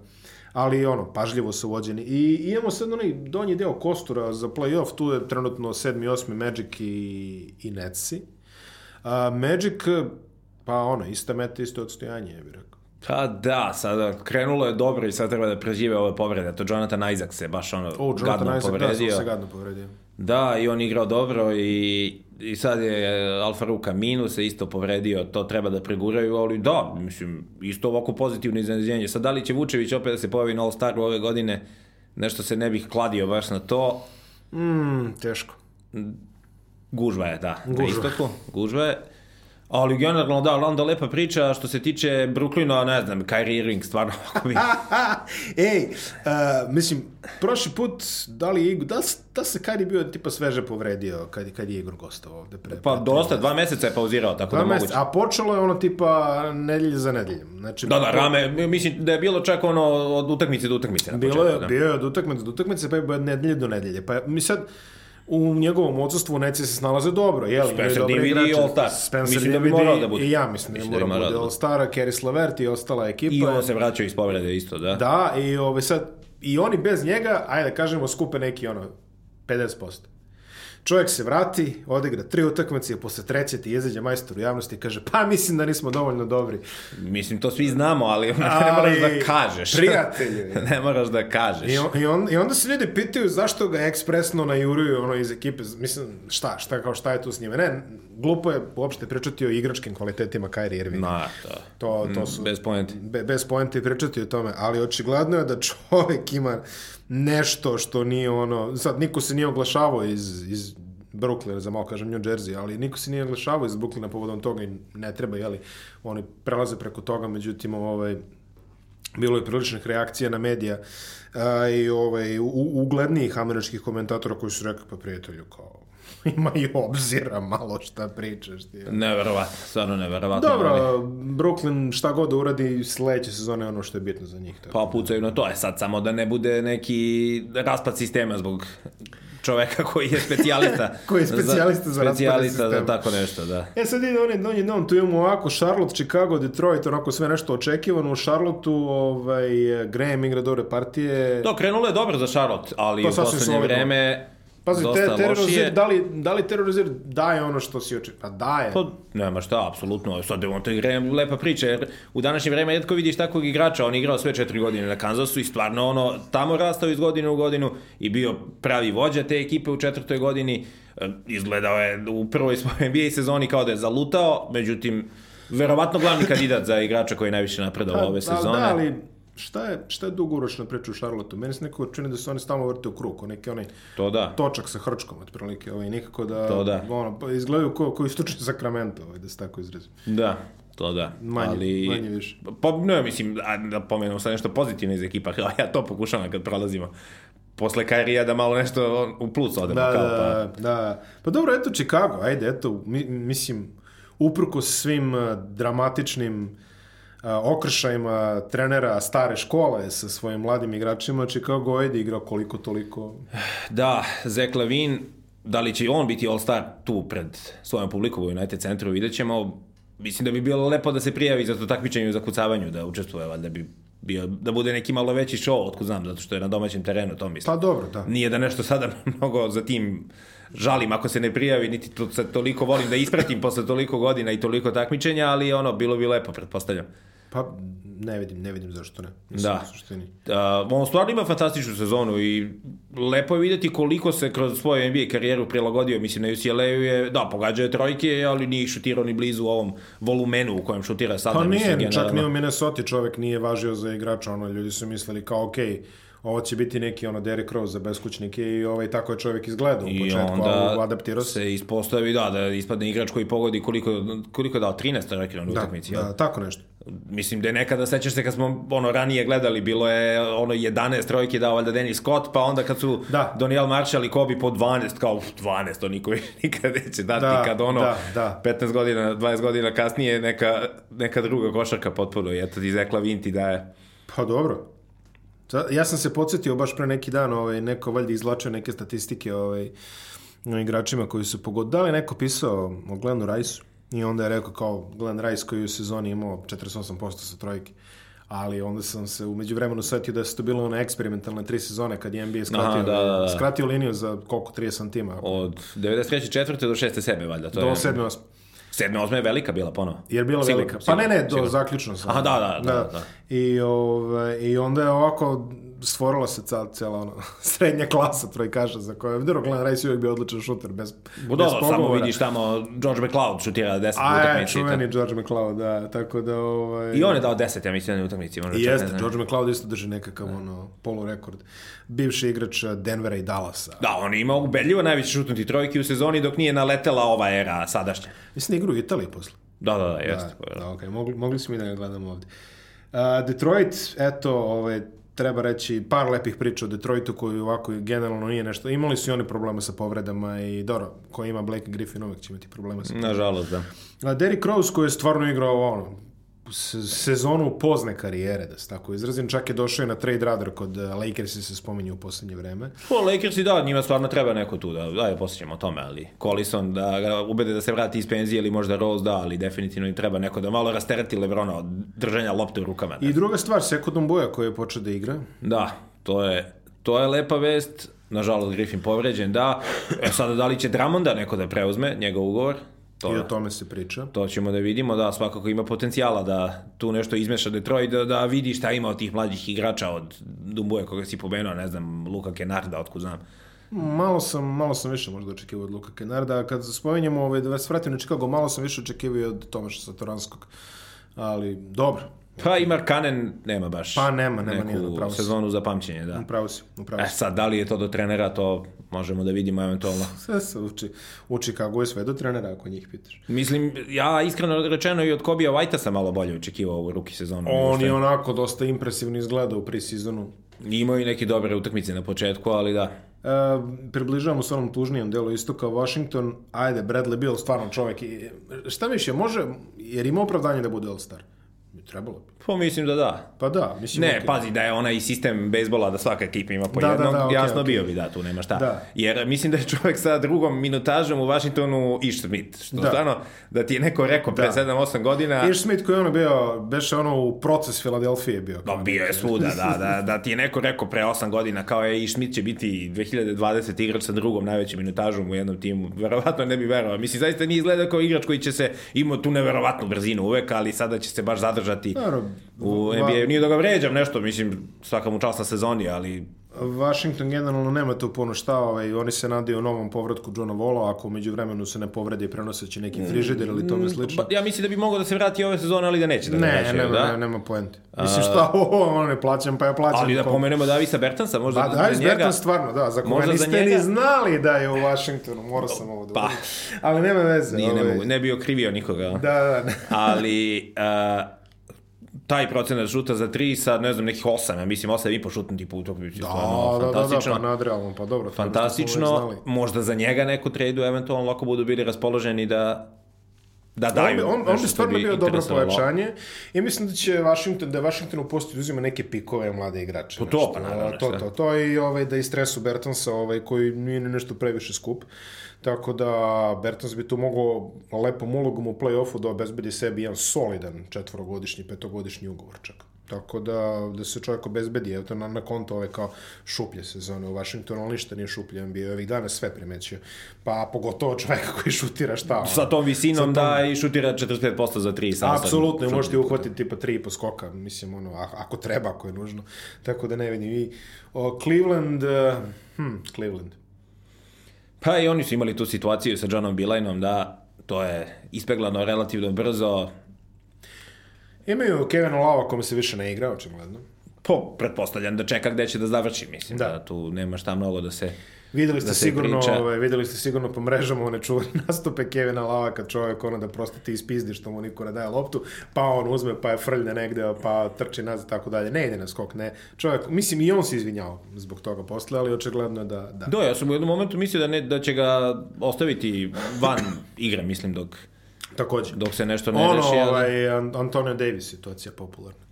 Ali ono, pažljivo su vođeni. I imamo sad onaj donji deo kostura za playoff, tu je trenutno 7. 8. Magic i, i Netsi. Uh, Magic, pa ono, ista meta, isto odstojanje, je bih rekao. Pa da, sada krenulo je dobro i sad treba da prežive ove povrede. To Jonathan Isaac se baš ono o, gadno Isaac, povredio. Da, se gadno povredio. Da, i on igrao dobro i, i sad je Alfa Ruka minus se isto povredio, to treba da preguraju, ali da, mislim, isto ovako pozitivno iznenađenje. Sad da li će Vučević opet da se pojavi na All Staru ove godine, nešto se ne bih kladio baš na to. Mm, teško. Gužva je, da, Gužva. na istoku. Gužva je. Ali generalno da, onda lepa priča što se tiče Brooklyna, ne znam, Kyrie Irving, stvarno bi... Ej, uh, mislim, prošli put, da li Igor, da, da se Kyrie bio tipa sveže povredio kad, kad je Igor gostao ovde? Pre, pa pre, dosta, dva meseca je pauzirao, tako da moguće. A počelo je ono tipa nedelje za nedeljem. Znači, da, da, rame, mislim da je bilo čak ono od utakmice do utakmice. Bilo početku, je, da. bio je od utakmice do utakmice, pa je od nedelje do nedelje. Pa mi sad, u njegovom odsustvu Neci se snalaze dobro, jel? Spencer Dinwiddie i All-Star. Spencer mislim da bi morao da bude. I ja mislim, mislim da, da mora da bude All-Star, Keris Lavert i ostala ekipa. I on se vraćao iz povrede isto, da? Da, i ove sad, i oni bez njega, ajde da kažemo, skupe neki ono, 50%. Čovjek se vrati, odigra tri utakmice i posle treće ti izađe majstor u javnosti i kaže pa mislim da nismo dovoljno dobri. Mislim, to svi znamo, ali, ali ne moraš da kažeš. Prijatelji. ne moraš da kažeš. I, on, i, on, I onda se ljudi pitaju zašto ga ekspresno najuruju ono iz ekipe. Mislim, šta, šta, kao šta je tu s njime? Ne, glupo je uopšte pričati o igračkim kvalitetima Kyrie Irvinga. Ma, to. To, to su... Bez poente. Be, bez poente pričati o tome, ali očigledno je da čovjek ima nešto što nije ono, sad niko se nije oglašavao iz, iz Brooklyn, za malo kažem New Jersey, ali niko se nije oglašavao iz Brooklyna povodom toga i ne treba, jeli, oni prelaze preko toga, međutim, ovaj, bilo je priličnih reakcija na medija a, i ovaj, u, uglednijih američkih komentatora koji su rekli, pa prijatelju, kao, ima i obzira malo šta pričaš ti. Neverovatno, stvarno neverovatno. Dobro, Brooklyn šta god da uradi sledeće sezone ono što je bitno za njih. Tako. Pa pucaju na to, je sad samo da ne bude neki raspad sistema zbog čoveka koji je specijalista. koji je specijalista za, za specijalista za tako nešto, da. E sad ide on, on je on, tu imamo ovako Charlotte, Chicago, Detroit, onako sve nešto očekivano. U Charlotteu ovaj, Graham igra dobre partije. To, krenulo je dobro za Charlotte, ali u poslednje vreme Pazi, te, terrorizir, da li, da li terrorizir daje ono što si očekio? Pa daje. Pa, nema šta, apsolutno. Sad on to igra lepa priča, jer u današnje vreme redko vidiš takvog igrača, on igrao sve četiri godine na Kansasu i stvarno ono, tamo rastao iz godine u godinu i bio pravi vođa te ekipe u četvrtoj godini. E, izgledao je u prvoj svojoj NBA sezoni kao da je zalutao, međutim, verovatno glavni kandidat za igrača koji je najviše napredao pa, ove sezone. Da, ali šta je, šta je dugoročna priča u Charlotteu? Meni se neko čini da se oni stalno vrte u krug, neki onaj to da. točak sa hrčkom, otprilike, ovaj, nikako da, to da. Ono, pa izgledaju kao, kao istočni Sacramento, ovaj, da se tako izrazim. Da, to da. Manje, ali, manje više. Pa, ne, mislim, da pomenem sad nešto pozitivno iz ekipa, ja to pokušavam kad prolazimo posle Kairija da malo nešto u plus odemo. Da, kao, da, pa. da. Pa dobro, eto Chicago, ajde, eto, mi, mislim, uprko svim uh, dramatičnim okršajima trenera stare škole sa svojim mladim igračima, Chicago ajde igra koliko toliko. Da, Zek Lavin, da li će on biti all-star tu pred svojom publikom u United centru, vidjet ćemo. Mislim da bi bilo lepo da se prijavi za to takmičenje u zakucavanju, da učestvuje, valjda bi bio, da bude neki malo veći show, otkud znam, zato što je na domaćem terenu, to mislim. Pa dobro, da. Nije da nešto sada mnogo za tim žalim ako se ne prijavi, niti to, toliko volim da ispratim posle toliko godina i toliko takmičenja, ali ono, bilo bi lepo, pretpostavljam. Pa ne vidim, ne vidim zašto ne. Mislim, da. Suštini. Uh, on stvarno ima fantastičnu sezonu i lepo je videti koliko se kroz svoju NBA karijeru prilagodio. Mislim, na UCLA-u je, da, pogađao je trojke, ali nije šutirao ni blizu u ovom volumenu u kojem šutira sada. Pa nije, mislim, čak ni u Minnesota čovek nije važio za igrača, ono, ljudi su mislili kao, okej, okay, ovo će biti neki ono Derrick Rose za beskućnike i ovaj tako je čovjek izgledao u početku, onda adaptirao se. se ispostavi da da ispadne igrač koji pogodi koliko koliko je dao 13 rekli na da, utakmici. Da, tako nešto. Mislim da je nekada sećaš se kad smo ono ranije gledali bilo je ono 11 trojke dao valjda Dennis Scott pa onda kad su da. Doniel Marshall i Kobe po 12 kao 12 to niko nikad neće dati da, kad ono da, da. 15 godina 20 godina kasnije neka neka druga košarka potpuno i eto ti Zekla Vinti daje. Pa dobro. Ja sam se podsjetio baš pre neki dan, ovaj, neko valjda izlačio neke statistike ovaj, igračima koji su pogodili. Da li neko pisao o Glenu Rajsu? I onda je rekao kao Glenn Rice koji u sezoni imao 48% sa trojke. Ali onda sam se umeđu vremenu setio da se to bilo one eksperimentalne tri sezone kad je NBA skratio, Aha, da, da, da. skratio liniju za koliko, 30 tima. Od 93. četvrte do 6. 7. valjda. To do je... 7. 8. Sedme, osme je velika bila ponovo. Je bila sigurno, velika? Pa ne, ne, do, sigurno. zaključno sam. Aha, da, da, da. da. da. I, ove, I onda je ovako stvorila se cijela, cijela ono, srednja klasa trojkaša za koje, dobro, Glenn Rice uvijek bio odličan šuter, bez, Budo, bez pogovora. Samo vidiš tamo, George McLeod šutira 10 utakmici. A je, čuveni George McLeod, da, tako da... Ovaj... I on je dao 10, ja mislim, na utakmici. I jeste, George McLeod isto drži nekakav da. ono, polurekord. Bivši igrač Denvera i Dallasa. Da, on je imao ubedljivo najviše šutnuti trojki u sezoni dok nije naletela ova era sadašnja. Mislim, igru u Italiji posle. Da, da, da, jeste. Da, da, okay. mogli, mogli smo i da ga gledamo ovde. Uh, Detroit, eto, ovaj, treba reći par lepih priča o Detroitu koji ovako generalno nije nešto. Imali su i oni problema sa povredama i dobro, ko ima Blake Griffin uvek će imati problema sa povredama. Nažalost, da. A Derrick Rose koji je stvarno igrao ono, sezonu pozne karijere, da se tako izrazim. Čak je došao i na trade radar kod eh, Lakersi se spominje u poslednje vreme. Po, Lakersi da, njima stvarno treba neko tu, da, da je posjećamo o tome, ali Collison da ga ubede da se vrati iz penzije ili možda Rose da, ali definitivno im treba neko da malo rastereti Lebrona od držanja lopte u rukama. Da. I druga stvar, Sekundom Boja koji je počeo da igra. Da, to je, to je lepa vest nažalost Griffin povređen, da. E sada da li će Dramonda neko da preuzme njegov ugovor? To, I o tome se priča. To ćemo da vidimo, da, svakako ima potencijala da tu nešto izmeša Detroit, da, da vidi šta ima od tih mlađih igrača, od Dumbuja koga si pomenuo, ne znam, Luka Kenarda, otkud znam. Malo sam, malo sam više možda očekivao od Luka Kenarda, kad spomenjamo ovaj, da vas vratim na Chicago, malo sam više očekivao od Tomaša Satoranskog, ali dobro, Pa i Markanen nema baš pa nema, nema neku upravo sezonu za pamćenje, da. Upravo si, upravo si. E sad, da li je to do trenera, to možemo da vidimo eventualno. Sve se uči. Uči kako je sve do trenera, ako njih pitaš. Mislim, ja iskreno rečeno i od Kobija Vajta sam malo bolje očekivao ovu ruki sezonu. On je onako dosta impresivno izgleda u pre-sezonu. Imao i neke dobre utakmice na početku, ali da. E, približavamo se onom tužnijem delu istoka Washington. Ajde, Bradley Bill stvarno čovjek. Šta više, može, jer ima opravdanje da bude All-Star? Trebalo bi. Pa mislim da da. Pa da, mislim Ne, okay. pazi da je onaj sistem bejsbola da svaka ekipa ima po da, jednog, da, da, okay, jasno okay. bio bi da tu nema šta. Da. Jer mislim da je čovjek sa drugom minutažom u Washingtonu Ish Smith, što da. stvarno da ti je neko rekao pre 7-8 godina. Ish Smith koji je ono bio, beše ono u proces Filadelfije bio. Da, bio je svuda, da, da, da ti je neko rekao pre 8 godina kao je Ish Smith će biti 2020 igrač sa drugom najvećim minutažom u jednom timu. Verovatno ne bi verovao. Mislim, zaista nije izgleda kao igrač koji će se imao tu neverovatnu brzinu uvek, ali sada će se baš zadržati. Naravno, u NBA. Nije da ga vređam nešto, mislim, svaka mu čast na sezoni, ali Washington generalno nema tu puno šta, ovaj, oni se nadaju novom povratku Johna Vola, ako među vremenu se ne povredi prenoseći neki mm, frižider ili tome slično. Pa, ja mislim da bi mogao da se vrati ove sezone, ali da neće da ne, vraćaju, nema, da? Ne, nema poente. Mislim šta, ovo, ono ne plaćam, pa ja plaćam. Ali da pomenemo Davisa Bertansa, možda pa, Davis njega... Bertans stvarno, da, za koga niste njega... ni znali da je u Washingtonu, morao sam ovo da pa. Ali nema veze. Nije, ovaj... ne, mogu, ne bi okrivio nikoga. Da, da, da. ali... Uh, taj procenat šuta za 3 sa, ne znam, nekih 8, ja mislim 8 i po šutnuti po utakmici. Da, da, da, da, pa nadrealno, pa dobro. Fantastično, možda za njega neku tradu, eventualno ako budu bili raspoloženi da da daju. On, on, on bi stvarno bio dobro pojačanje i mislim da će Washington, da Washington u postoji uzima neke pikove mlade igrače. To, to, pa naravno. To, to, to, i ovaj, da i stresu Bertonsa, ovaj, koji nije nešto previše skup. Tako da Bertans bi tu mogao lepom ulogom u play-offu da obezbedi sebi jedan solidan četvorogodišnji, petogodišnji ugovor čak. Tako da, da se čovjek obezbedi, evo to na, na konto ove kao šuplje sezone u Washingtonu, ali ništa nije šuplje, on bi ovih dana sve primećio. Pa pogotovo čovjeka koji šutira šta. Sa tom visinom tom... da i šutira 45% za 3. Samo Apsolutno, možete uhvatiti tipa 3 po skoka, mislim, ono, ako treba, ako je nužno. Tako da ne vidim. I o, Cleveland, uh, hm, Cleveland. Pa i oni su imali tu situaciju sa Johnom Bilajnom da to je ispeglano relativno brzo. Imaju Kevin Lava kome se više ne igra, očigledno. Po, pretpostavljam da čeka gde će da završi, mislim da, da tu nema šta mnogo da se Videli ste da sigurno, ovaj, videli ste sigurno po mrežama one čuvene nastupe Kevina Lava kad čovjek ono da prosto ti ispizdi što mu niko ne daje loptu, pa on uzme pa je frljne negde, pa trči nazad tako dalje. Ne ide na skok, ne. Čovjek, mislim i on se izvinjao zbog toga posle, ali očigledno da da. Da, ja sam u jednom momentu mislio da ne da će ga ostaviti van igre, mislim dok Takođe. Dok se nešto ne ono, reši. Ono, ovaj, Antonio Davis situacija popularna.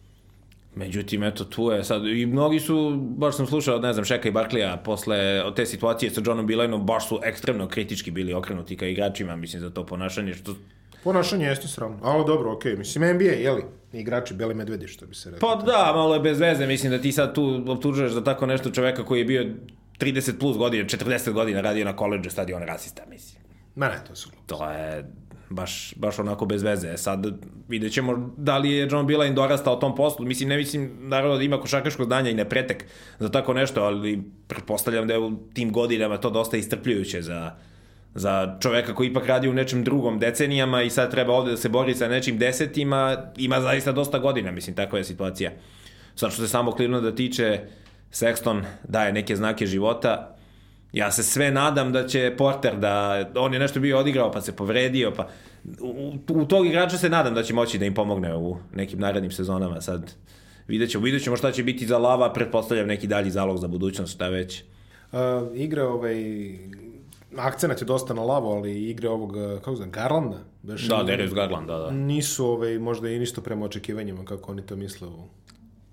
Međutim, eto, tu je sad, i mnogi su, baš sam slušao, ne znam, Šeka i Barklija, posle te situacije sa Johnom Bilajnom, baš su ekstremno kritički bili okrenuti ka igračima, mislim, za to ponašanje, što... Ponašanje jeste sramno, ali dobro, okej, okay. mislim, NBA, jeli, igrači, beli medvedi, što bi se rekao. Pa da, malo je bez veze, mislim da ti sad tu optužuješ za tako nešto čoveka koji je bio 30 plus godina, 40 godina radio na koleđu, sad je on rasista, mislim. Ma ne, to su To je, baš, baš onako bez veze. E, sad vidjet ćemo da li je John Bilane dorastao tom poslu. Mislim, ne mislim naravno da ima košarkaško znanja i ne pretek za tako nešto, ali pretpostavljam da je u tim godinama to dosta istrpljujuće za, za čoveka koji ipak radi u nečem drugom decenijama i sad treba ovde da se bori sa nečim desetima, ima zaista dosta godina, mislim, takva je situacija. Sad što se samo da tiče, Sexton daje neke znake života, Ja se sve nadam da će Porter da, on je nešto bio odigrao pa se povredio, pa u, u tog igrača se nadam da će moći da im pomogne u nekim narednim sezonama. Sad vidjet ćemo, vidjet ćemo šta će biti za lava, pretpostavljam neki dalji zalog za budućnost, šta već. Uh, igra ovaj, akcenat je dosta na lavo, ali igre ovog, kako znam, Garlanda? Beš, da, Darius Garland, da, da. Nisu ovaj, možda i nisto prema očekivanjima kako oni to misle u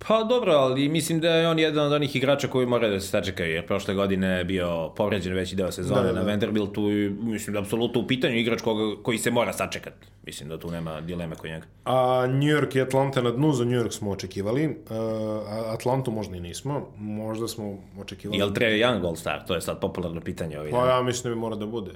Pa dobro, ali mislim da je on jedan od onih igrača koji mora da se sačekaju, jer prošle godine je bio povređen veći deo sezone da, da, da. na Vanderbiltu i mislim da apsolutno u pitanju igrač koga, koji se mora sačekati. Mislim da tu nema dileme kod njega. A New York i Atlanta na dnu, za New York smo očekivali, uh, Atlantu možda i nismo, možda smo očekivali... Je li Trey Young All-Star? To je sad popularno pitanje. Ovaj pa ja mislim da bi mora da bude.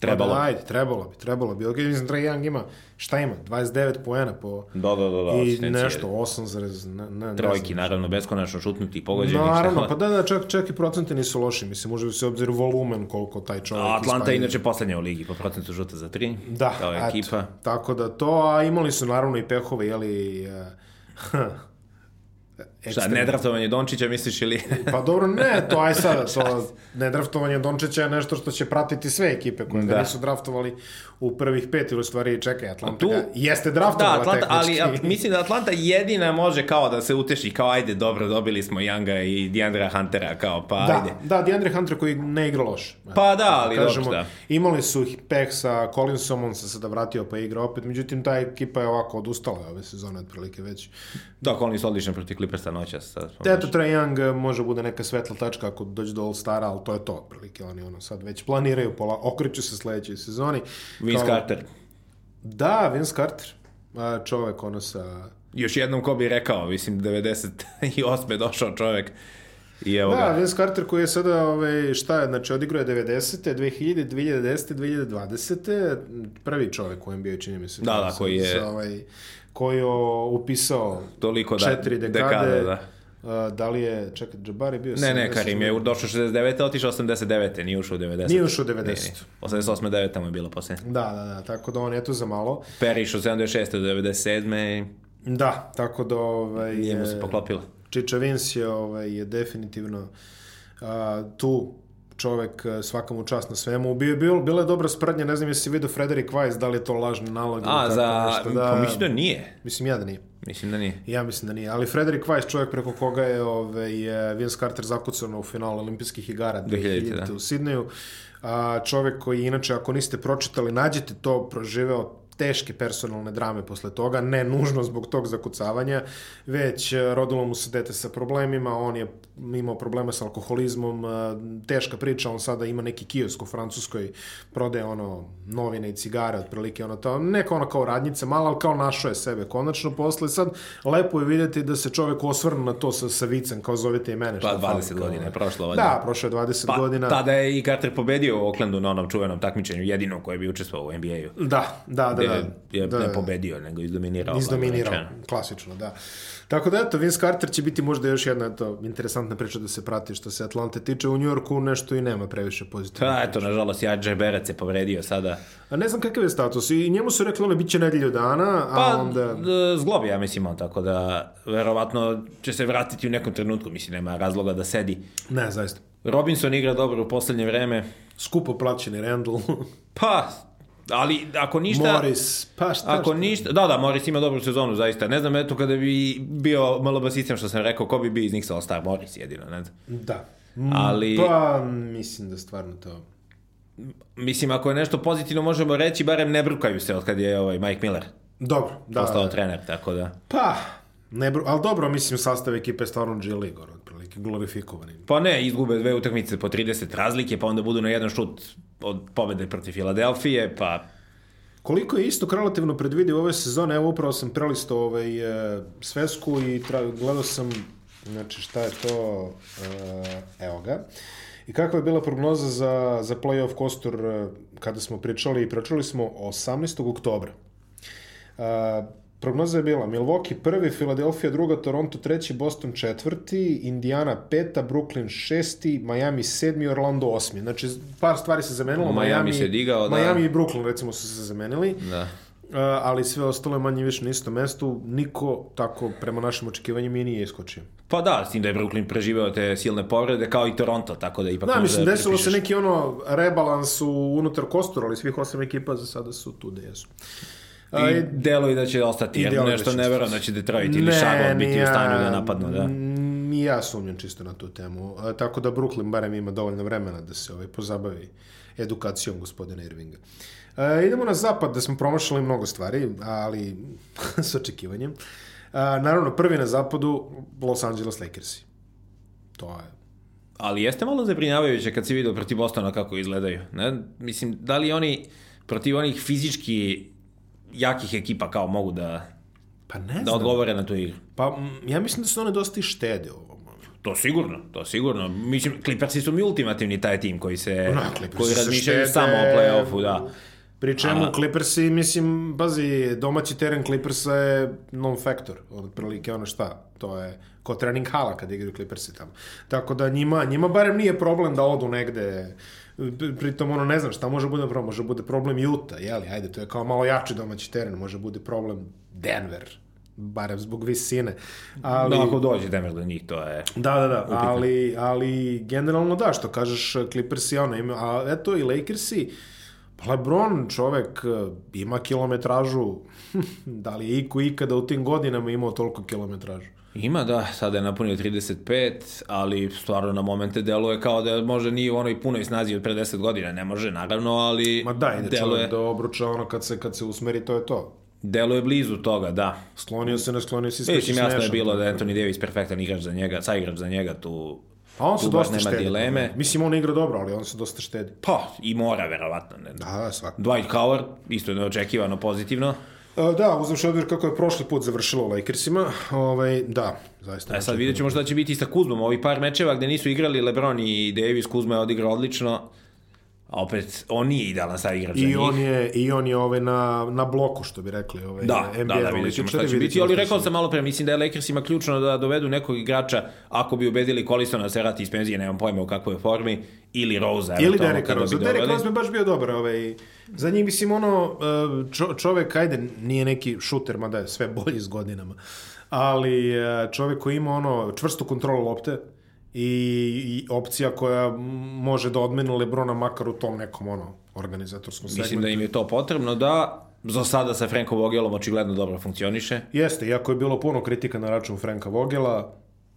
Trebalo. Da, ajde, trebalo bi, trebalo bi. Ok, mislim, Trae Young ima, šta ima? 29 poena po... Da, da, da. da I nešto, 8, ne, ne, Trojki, ne naravno, beskonačno šutnuti i pogođeni. Naravno, pa da, da, čak, čak i procente nisu loši. Mislim, može se obzir volumen koliko taj čovjek... A Atlanta je inače poslednja u ligi po procentu žuta za 3. Da, kao ekipa. Eto, tako da to, a imali su naravno i pehove, jeli... Uh, Šta, nedraftovanje Dončića misliš ili? pa dobro, ne, to aj sad, to nedraftovanje Dončića je nešto što će pratiti sve ekipe koje da. nisu draftovali u prvih pet ili stvari čekaj, Atlanta tu, jeste draftovala da, Atlanta, ali a, mislim da Atlanta jedina može kao da se uteši, kao ajde, dobro, dobili smo Younga i Deandra Huntera, kao pa da, ajde. Da, Deandre Hunter koji ne igra loš. Pa da, ali Kažemo, dobro, da. Imali su peh sa Collinsom, on se sada vratio pa igra opet, međutim ta ekipa je ovako odustala ove sezone otprilike već. Da, Collins odličan protiv Clippersa noćas. Eto, Trae Young može bude neka svetla tačka ako dođe do All-Stara, ali to je to otprilike, oni ono sad već planiraju, pola, okreću se sledećoj sezoni. Vince kao, Carter. Da, Vince Carter. Čovek ono sa... Još jednom ko bi rekao, mislim, 98. došao čovek. I evo da, ga. Vince Carter koji je sada, ovaj, šta je, znači odigrao je 90. 2000, 2010. 2020. Prvi čovek u NBA, čini mi se. Da, da, koji je... Sa, ovaj, koji je upisao Toliko da, četiri dekade. dekade da. Uh, da li je, čekaj, Džabari bio... Ne, ne, Karim je došao 69. otišao 89. Nije ušao u 90. Nije ušao u 90. 88. 9. mu je bilo posle. Da, da, da, tako da on je tu za malo. Peri išao 76. do 97. Da, tako da... Ovaj, Nije mu se poklopilo. Čiča Vince je, ovaj, je definitivno uh, tu čovek e, svaka mu čast na svemu. Bio, bio, bila je dobra sprednja, ne znam jesi vidio Frederik Weiss, da li je to lažni nalog. A, za... Nešto, da, pa mislim da nije. Mislim ja da nije. Mislim da nije. Ja mislim da nije. Ali Frederik Weiss, čovjek preko koga je, ove, je Vince Carter zakucano u finalu olimpijskih igara 2000, da. u Sidneju. A, čovjek koji, inače, ako niste pročitali, nađete to, proživeo teške personalne drame posle toga, ne nužno zbog tog zakucavanja, već e, rodilo mu se dete sa problemima, on je imao problema sa alkoholizmom, e, teška priča, on sada ima neki kiosk u Francuskoj, prodaje ono novine i cigare, otprilike ono to, neka ono kao radnjica, malo, ali kao našo je sebe konačno posle, sad lepo je vidjeti da se čovek osvrnu na to sa, sa vicem, kao zovete i mene. Pa 20 fali, godina je prošlo. Da, prošlo je 20 pa, godina. Tada je i Carter pobedio u Oaklandu na onom čuvenom takmičenju, jedino koje bi učestvovao u NBA-u. Da, da, da, da. Je, da, ne pobedio, nego izdominirao. Izdominirao, klasično, da. Tako da, eto, Vince Carter će biti možda još jedna eto, interesantna priča da se prati što se Atlante tiče. U Njorku nešto i nema previše pozitivno. Pa, eto, nažalost, Jađe Berac je povredio sada. A ne znam kakav je status. I njemu su rekli, ono, bit će nedelju dana, a pa, onda... zglob, ja mislim, on, tako da, verovatno će se vratiti u nekom trenutku, mislim, nema razloga da sedi. Ne, zaista. Robinson igra dobro u poslednje vreme. Skupo plaćeni Randall. pa, ali ako ništa... Morris, pa šta, Ako šta? ništa, da, da, Morris ima dobru sezonu, zaista. Ne znam, eto, kada bi bio malo basistan što sam rekao, ko bi bio iz Nixa All-Star, Morris jedino, ne znam. Da. Ali... Pa, mislim da stvarno to... Mislim, ako je nešto pozitivno možemo reći, barem ne brukaju se od kad je ovaj Mike Miller. Dobro, da. Postao da. trener, tako da... Pa, ne bru... ali dobro, mislim, sastav ekipe je stvarno G League, otprilike, glorifikovani. Pa ne, izgube dve utakmice po 30 razlike, pa onda budu na jedan šut od pobede protiv Filadelfije, pa... Koliko je isto relativno predvidio ove sezone, evo upravo sam prelistao ovaj, e, svesku i tra, gledao sam, znači šta je to, e, evo ga. I kakva je bila prognoza za, za playoff kostur e, kada smo pričali i pričali smo 18. oktobra. Prognoza je bila Milwaukee prvi, Philadelphia druga, Toronto treći, Boston četvrti, Indiana peta, Brooklyn šesti, Miami sedmi, Orlando osmi. Znači, par stvari se zamenilo. Miami, Miami se digao, da. Miami i Brooklyn, recimo, su se zamenili. Da. Ali sve ostalo je manje više na istom mestu. Niko tako, prema našim očekivanjima, i nije iskočio. Pa da, s tim da je Brooklyn preživeo te silne povrede, kao i Toronto, tako da ipak... Da, mislim, desilo se neki ono rebalans u, unutar kostura, ali svih osam ekipa za sada su tu gde jesu. I delo i da će ostati, jer nešto da ne verujem da će Detroit ili Charlotte biti u stanju da napadnu, da. I ja sumnjam čisto na tu temu. A, tako da Brooklyn barem ima dovoljno vremena da se ovaj, pozabavi edukacijom gospodina Irvinga. A, idemo na zapad da smo promašali mnogo stvari, ali s očekivanjem. naravno, prvi na zapadu Los Angeles Lakersi. To je ali jeste malo zabrinjavajuće kad si vidio protiv Bostona kako izgledaju. Ne? Mislim, da li oni protiv onih fizički jakih ekipa kao mogu da pa ne da znam. odgovore na tu igru? Pa ja mislim da su one dosta i štede ovo. To sigurno, to sigurno. Mislim, Clippersi su mi ultimativni taj tim koji se, no, koji razmišljaju samo o play-offu, da. Pri čemu A... Clippersi, mislim, bazi, domaći teren Clippersa je non-factor, otprilike ono šta, to je ko trening hala kad igraju Clippersi tamo. Tako da njima, njima barem nije problem da odu negde, pritom ono ne znam šta može bude problem, može bude problem Utah, jeli, ajde, to je kao malo jači domaći teren, može bude problem Denver, barem zbog visine. Ali, da, ako dođe Denver do njih, to je... Da, da, da, ali, ali generalno da, što kažeš Clippersi, ono, ima, a eto i Lakersi, Pa Lebron čovek ima kilometražu, da li je iko ikada u tim godinama imao toliko kilometražu? Ima, da, sada je napunio 35, ali stvarno na momente deluje kao da može nije u onoj punoj snazi od pre 10 godina, ne može naravno, ali Ma da, ide deluje... čovjek da obruča ono kad se, kad se usmeri, to je to. Deluje blizu toga, da. Sklonio se, ne sklonio se, Mislim, jasno je bilo da je Anthony Davis perfektan igrač za njega, sa igrač za njega, tu A on se dosta štedi. Dileme. Mislim, on igra dobro, ali on se dosta štedi. Pa, i mora, verovatno. Ne. Da, da, svakako. Dwight Howard, isto neočekivano pozitivno. Da, uzavši odbir kako je prošli put završilo Lakersima, ovaj, da, zaista. E sad vidjet ćemo šta će biti sa Kuzmom. Ovi par mečeva gde nisu igrali Lebron i Davis, Kuzma je odigrao odlično. A opet, on nije idealan sad igrač I on je, I on je ovaj na, na bloku, što bi rekli. Ovaj, da, NBA da, da, vidjet ćemo šta će biti. Ali rekao sam malo pre, mislim da je Lakersima ključno da dovedu nekog igrača, ako bi ubedili Colisona da se vrati iz penzije, nemam pojma u kakvoj formi, ili Rosa. Ili Derek Rose. Derek Rose bi baš bio dobar. Ovaj, za njih, mislim, ono, e, čo, čovek, ajde, nije neki šuter, mada je sve bolji s godinama, ali e, čovek koji ima ono čvrstu kontrolu lopte, i, i opcija koja može da odmene Lebrona makar u tom nekom ono organizatorskom segmentu. Mislim da im je to potrebno da za sada sa Frankom Vogelom očigledno dobro funkcioniše. Jeste, iako je bilo puno kritika na račun Franka Vogela,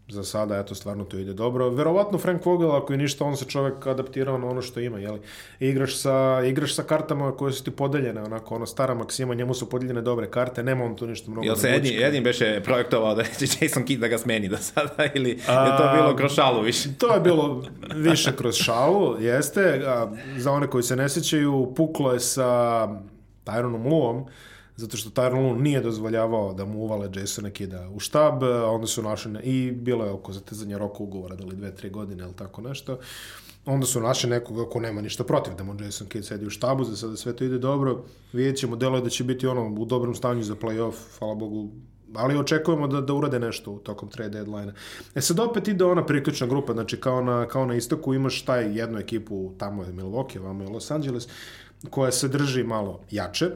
za sada, eto, stvarno to ide dobro. Verovatno Frank Vogel, ako je ništa, on se čovek adaptirao na ono što ima, jeli? Igraš sa, igraš sa kartama koje su ti podeljene, onako, ono, stara maksima, njemu su podeljene dobre karte, nema on tu ništa mnogo. Jel se Edin, Edin beše projektovao da će Jason Kidd da ga smeni do sada, ili je to bilo kroz šalu više? to je bilo više kroz šalu, jeste. A, za one koji se ne sećaju, puklo je sa Tyronom Luom, zato što Tyron Lue nije dozvoljavao da mu uvale Jasona Kida u štab, onda su našli, i bilo je oko zatezanja roka ugovora, da li dve, tri godine ili tako nešto, onda su našli nekoga ko nema ništa protiv da mu Jason Kidd sedi u štabu, za sada sve to ide dobro, vidjet ćemo, delo je da će biti ono u dobrom stanju za playoff, hvala Bogu, ali očekujemo da, da urade nešto tokom trade deadline-a. E sad opet ide ona priključna grupa, znači kao na, kao na istoku imaš taj jednu ekipu, tamo je Milwaukee, vamo je Los Angeles, koja se drži malo jače,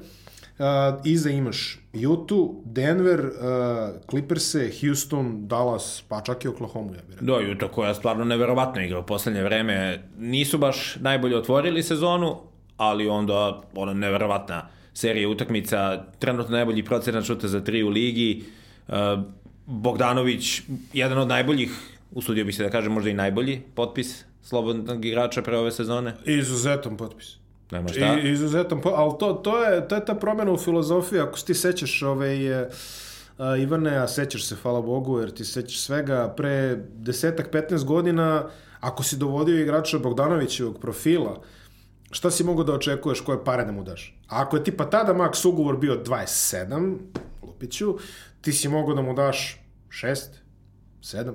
Uh, iza imaš Utah, Denver, uh, Clippers, Houston, Dallas, pa čak i Oklahoma, ja bih rekao. Da, Utah koja stvarno neverovatno igra u poslednje vreme. Nisu baš najbolje otvorili sezonu, ali onda ona neverovatna serija utakmica, trenutno najbolji procenat šuta za tri u ligi. Uh, Bogdanović, jedan od najboljih, usudio bi se da kažem možda i najbolji potpis slobodnog igrača pre ove sezone. Izuzetan potpis. Nema šta. I, izuzetan, ali to, to, je, to je ta promjena u filozofiji, ako ti sećaš ovaj, uh, Ivane, a sećaš se, hvala Bogu, jer ti sećaš svega pre desetak, 15 godina, ako si dovodio igrača Bogdanovićevog profila, šta si mogao da očekuješ koje pare da mu daš? A ako je tipa tada maks ugovor bio 27, Lupiću, ti si mogao da mu daš 6, 7,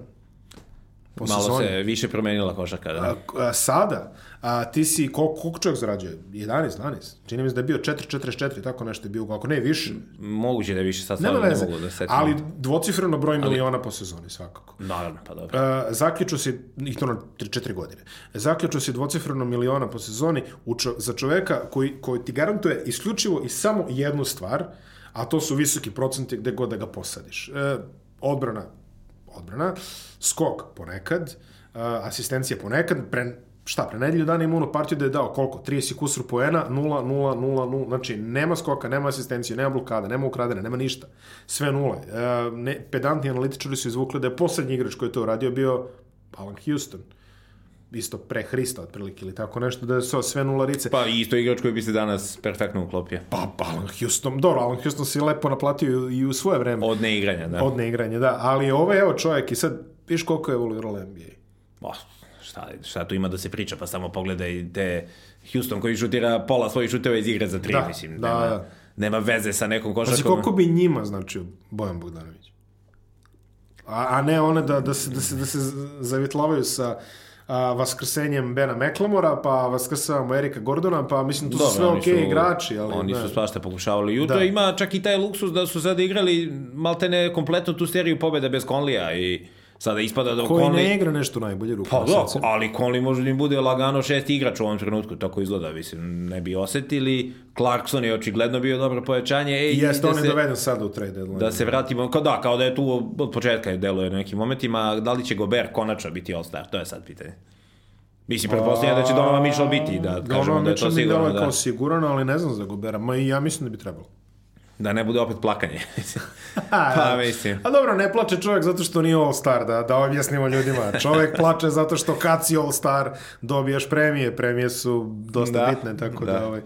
po Malo sezoni. se više promenila košaka, da. A, a, sada, a, ti si, koliko, koliko čovjek zarađuje? 11, 12? Čini mi se da je bio 4-44, tako nešto je bio, ako ne više. Moguće da je više, sad stvarno ne, ne mogu da setim. Ali dvocifreno broj ali, miliona po sezoni, svakako. Naravno, pa dobro. A, zaključu si, i to na 3-4 godine, zaključu si dvocifreno miliona po sezoni u čo, za čoveka koji, koji ti garantuje isključivo i samo jednu stvar, a to su visoki procenti gde god da ga posadiš. E, odbrana odbrana, skok ponekad, asistencija ponekad, pre, šta, pre nedelju dana ima ono partiju da je dao koliko? 30 kusur poena, 0, 0, 0, 0, znači nema skoka, nema asistencije, nema blokada, nema ukradene, nema ništa. Sve nule. Uh, ne, pedantni analitičari su izvukli da je poslednji igrač koji je to uradio bio Alan Houston. Isto pre Hrista otprilike ili tako nešto, da so sve nularice. Pa isto igrač koji bi se danas perfektno uklopio. Pa, pa Alan Houston, dobro, Alan Houston si lepo naplatio i u svoje vreme. Od neigranja, da. Od neigranja, da. Ali ovo je, evo čovjek i sad, viš koliko je evoluirala NBA. Oh, šta, šta tu ima da se priča, pa samo pogledaj te Houston koji šutira pola svojih šuteva iz igre za tri, Da, mislim. da, nema, da. nema veze sa nekom Znači, košarkom. koliko bi njima značio Bojan Bogdanović? A, a ne one da, da, se, da, se, da se zavitlavaju sa a, vaskrsenjem Bena Meklamora, pa vaskrsavamo Erika Gordona, pa mislim, tu su sve okej su- igrači, ali Oni ne. su svašta pokušavali. Jutro Da. ima čak i taj luksus da su sada igrali maltene kompletno tu seriju pobjeda bez Conlija i sada ispada da Koji Conley... ne igra nešto najbolje ruku. Pa da, ali Conley može da im bude lagano šesti igrač u ovom trenutku, tako izgleda, mislim, ne bi osetili. Clarkson je očigledno bio dobro pojačanje. Ej, I jeste, da on je se- doveden sad u trade deadline. Da se vratimo, kao da, kao da je tu od početka je deluje na nekim momentima, da li će Gobert konačno biti All-Star, to je sad pitanje. Mislim, pretpostavljam da će Donovan Mitchell biti, da kažemo Donovan da je to Mitchell mi sigurno, deluje da, kao siguran, ali ne znam za Gobera. Ma i ja mislim da bi trebalo. Da ne bude opet plakanje. pa mislim. A dobro, ne plače čovjek zato što nije All-Star, da, da objasnimo ljudima. Čovjek plače zato što kad si All-Star dobijaš premije. Premije su dosta Da, bitne, tako da, da. ovaj,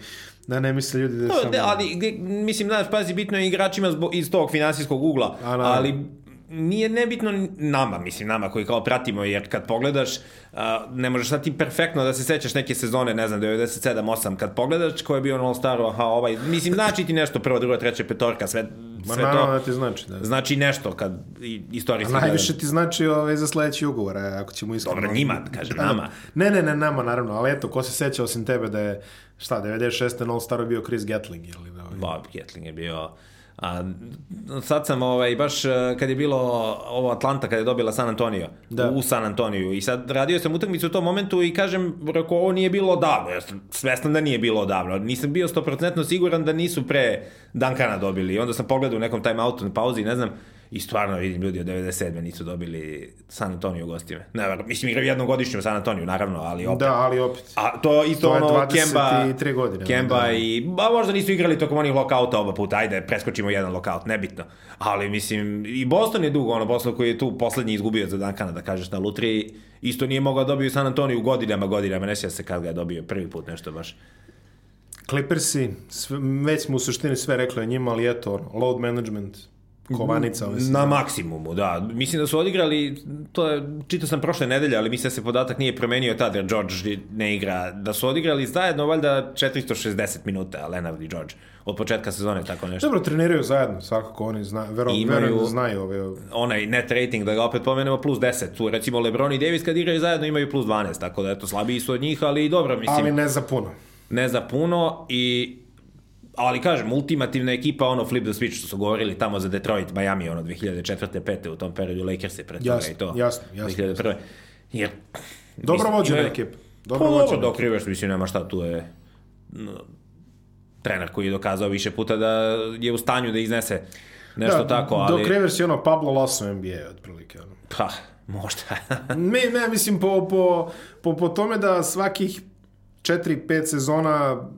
da ne misle ljudi da je No, samo... ne, ali, mislim, znaš, pazi, bitno je igračima zbo, iz tog finansijskog ugla, A, ali nije nebitno nama, mislim, nama koji kao pratimo, jer kad pogledaš, ne možeš sad ti perfektno da se sećaš neke sezone, ne znam, 97-8, kad pogledaš ko je bio na All-Staru, aha, ovaj, mislim, znači ti nešto, prvo, drugo, treće, petorka, sve, Ma sve naravno to, da ti znači, da. znači nešto, kad istorijski... A najviše ti znači ovaj, za sledeći ugovor, e, ako ćemo iskreno. Dobro, njima, kažem, Da, nama. Ne, ne, ne, nama, naravno, ali eto, ko se seća osim tebe da je, šta, 96. na All-Staru bio Chris Gatling, ili da, ovaj, Bob Gatling je bio... A, sad sam ovaj, baš eh, kad je bilo ovo Atlanta kad je dobila San Antonio Da. u San Antoniju i sad radio sam utakmicu u tom momentu i kažem rekao ovo nije bilo odavno ja sam svestan da nije bilo odavno nisam bio 100% siguran da nisu pre Duncana dobili i onda sam pogledao u nekom timeoutu na pauzi ne znam i stvarno vidim ljudi od 97. nisu dobili San Antonio u gostima ne, mislim igraju jednogodišnju u San Antoniju naravno ali opet Da, ali opet. a to isto To je ono 23 Kemba, godine, Kemba da. i ba možda nisu igrali tokom onih lokauta oba puta, ajde preskočimo jedan lokaut, nebitno. Ali mislim i Boston je dugo ono Boston koji je tu poslednji izgubio za Duncana da kažeš na lutri, isto nije mogao da dobije u San Antoniju godinama, godinama, ne sjeća se kad ga je dobio prvi put nešto baš. Clippersi, sve, već smo u suštini sve rekli o njima, ali eto, load management, kovanica. ove Na maksimumu, da. Mislim da su odigrali, to je, čitao sam prošle nedelje, ali mislim da se podatak nije promenio tad, jer George ne igra. Da su odigrali zajedno, valjda 460 minuta, Leonard i George. Od početka sezone, tako nešto. Dobro, treniraju zajedno, svakako oni zna, vero, Imaju- verujem da znaju ove... onaj net rating, da ga opet pomenemo, plus 10. Tu recimo Lebron i Davis kad igraju zajedno imaju plus 12, tako da eto slabiji su od njih, ali dobro, mislim, Ali ne za puno. ne za puno i ali kažem, ultimativna ekipa, ono flip the switch što su govorili tamo za Detroit, Miami, ono 2004. 5. u tom periodu Lakers je pred toga Jasno, i to. jasno, jasno. 2001. Jer, Dobro vođena ekipa. Pa Dobro dobro, vođena. Doc Rivers, mislim, nema šta, tu je no, trener koji je dokazao više puta da je u stanju da iznese nešto tako, ali... Doc Rivers je ono Pablo Lasso NBA, otprilike. Ono. Pa, možda. Ne, ne, mislim, po, po, po, po tome da svakih 4-5 sezona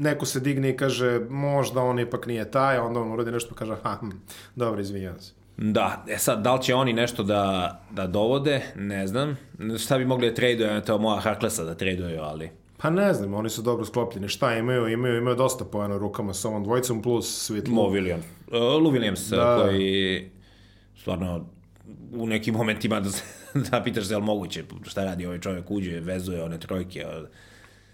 neko se digne i kaže možda on ipak nije taj, onda on uradi nešto pa kaže ha, hm, dobro, izvinjam se. Da, e sad, da li će oni nešto da, da dovode, ne znam. Šta bi mogli da traduju, to moja Harklessa da traduju, ali... Pa ne znam, oni su dobro sklopljeni. Šta imaju? Imaju, imaju dosta pojena rukama sa ovom dvojicom plus Sweet Mo Lou. Williams. Uh, Lou Williams, Da. koji stvarno u nekim momentima da, da pitaš se je li moguće šta radi ovaj čovjek uđe, vezuje one trojke,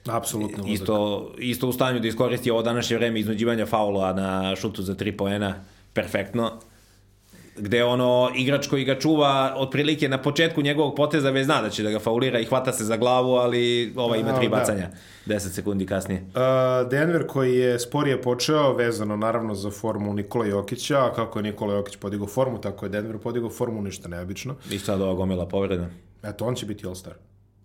Apsolutno. isto, isto u stanju da iskoristi ovo današnje vreme iznuđivanja faula na šutu za tri poena, perfektno gde ono igrač koji ga čuva otprilike na početku njegovog poteza već zna da će da ga faulira i hvata se za glavu, ali ova ima tri da. bacanja 10 sekundi kasnije. Uh, Denver koji je sporije počeo, vezano naravno za formu Nikola Jokića, a kako je Nikola Jokić podigao formu, tako je Denver podigao formu, ništa neobično. I sad ova gomila povreda. Eto, on će biti All-Star.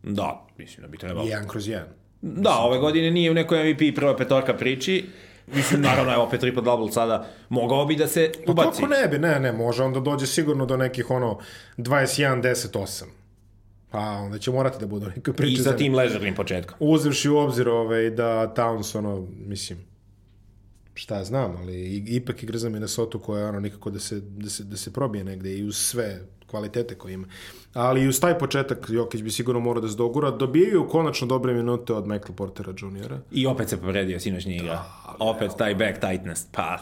Da, mislim da bi trebalo. Jedan kroz jedan. Da, ove godine nije u nekoj MVP prva petorka priči. Mislim, naravno, evo, opet triple double sada mogao bi da se Pa ubaci. kako ne bi, ne, ne, može onda dođe sigurno do nekih ono 21-10-8. Pa onda će morati da budu neke priče. I za sa tim ležernim početkom. Uzevši u obzir ovaj, da Towns, ono, mislim, šta ja znam, ali i- ipak igra za Minnesota koja je ono nikako da se, da se, da se probije negde i uz sve kvalitete koje ima. Ali uz taj početak Jokić bi sigurno morao da se dogura. Dobijaju konačno dobre minute od Michael Portera Jr. I opet se povredio sinoćnji igra. Da, opet taj back tightness. Pa...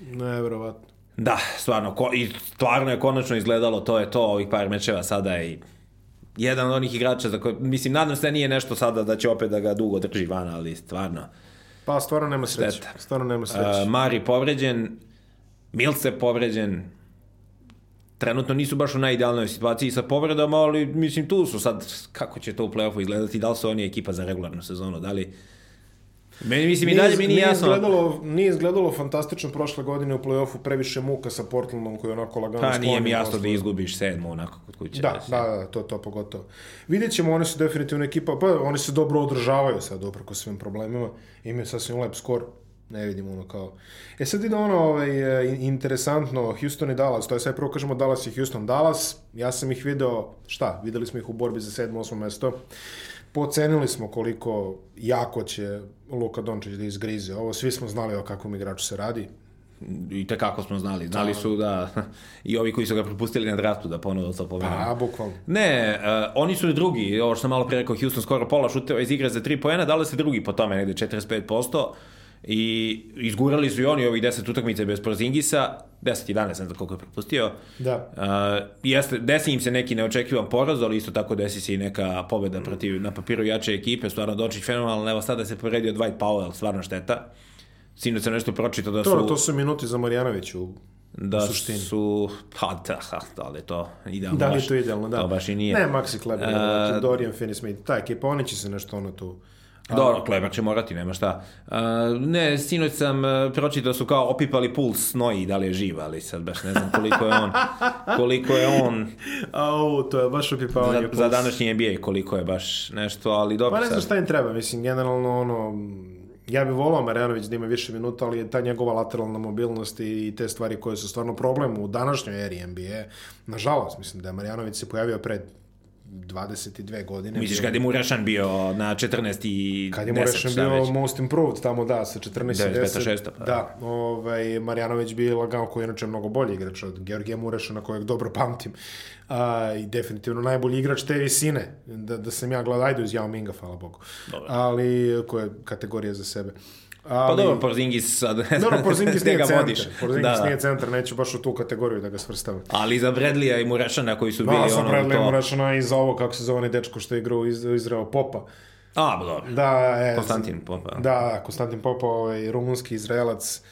Nevjerovatno. Da, stvarno, ko, i stvarno je konačno izgledalo, to je to, ovih par mečeva sada i jedan od onih igrača za koje, mislim, nadam se da nije nešto sada da će opet da ga dugo drži van, ali stvarno. Pa, stvarno nema sreće. Stvarno nema sreće. Uh, Mari povređen, Milce povređen, trenutno nisu baš u najidealnoj situaciji sa povredama, ali mislim tu su sad, kako će to u play-offu izgledati, da li su oni ekipa za regularnu sezonu, da li Meni mislim i dalje mi nije, jasno. Izgledalo, nije izgledalo fantastično prošle godine u play-offu, previše muka sa Portlandom koji je onako lagano Pa nije mi jasno da izgubiš sedmo onako kod kuće. Da, da, da, to, to pogotovo. Vidjet ćemo, oni su definitivno ekipa, pa oni se dobro održavaju sad, oprako svim problemima, imaju sasvim lep skor, ne vidimo ono kao... E sad ide ono ovaj, e, interesantno, Houston i Dallas, to je sve prvo kažemo Dallas i Houston. Dallas, ja sam ih video, šta, videli smo ih u borbi za sedmo, osmo mesto. Pocenili smo koliko jako će Luka Dončić da izgrize. Ovo svi smo znali o kakvom igraču se radi. I te kako smo znali. Znali da. su da i ovi koji su ga propustili na draftu da ponovo to pomenem. Pa, bukvalno. Ne, uh, oni su drugi, ovo što sam malo pre rekao, Houston skoro pola šuteva iz igre za 3 poena, dali se drugi po tome, negde 45% i izgurali su i oni ovih 10 utakmica bez Porzingisa, 10-11, ne znam koliko je propustio. Da. Uh, jeste, desi im se neki neočekivan poraz, ali isto tako desi se i neka pobeda protiv na papiru jače ekipe, stvarno Dočić fenomenalno, evo sada se poredio Dwight Powell, stvarno šteta. Sinoć se nešto pročito da su... To, to su minuti za Marjanović u da suštini. su, pa da, da li je to idealno Da li je to idealno, da. To baš i nije. Ne, Maxi Kleber, uh, Dorian Finney-Smith, ta ekipa, oni će se nešto ono tu Dobro, Kleber će morati, nema šta. Uh, ne, sinoć sam uh, pročitao su kao opipali puls Noji, da li je živ, ali sad baš ne znam koliko je on, koliko je on... Au, to je baš opipavanje za, za današnji NBA, koliko je baš nešto, ali dobro Pa ne znam šta im treba, mislim, generalno ono, ja bih volao Marjanović da ima više minuta, ali je ta njegova lateralna mobilnost i te stvari koje su stvarno problem u današnjoj eri NBA. Nažalost, mislim da je Marjanović se pojavio pred 22 godine. Misliš kad je Murešan bio na 14 i 10? Kad je Murešan bio već? most improved tamo, da, sa 14 i 10. 6, pa. Da, ovaj, Marjanović bi lagao koji je inače mnogo bolji igrač od Georgija Murešana, kojeg dobro pamtim. A, I definitivno najbolji igrač te visine. Da, da sam ja gledao, ajde uz Yao Minga, hvala Bogu. Dobar. Ali, koja je kategorija za sebe. Ali, pa dobro, Porzingis sad... Dobro, Porzingis nije centar. Vodiš. Porzingis da. nije centar, neću baš u tu kategoriju da ga svrstavam. Ali za Bredlija i Murešana koji su da, bili ono... Da, za Bredlija to... i Murešana i za ovo, kako se zove onaj dečko što je igrao iz, Izrael Popa. A, dobro. Da, e, Konstantin Popa. Da, Konstantin Popa, ovaj, rumunski Izraelac.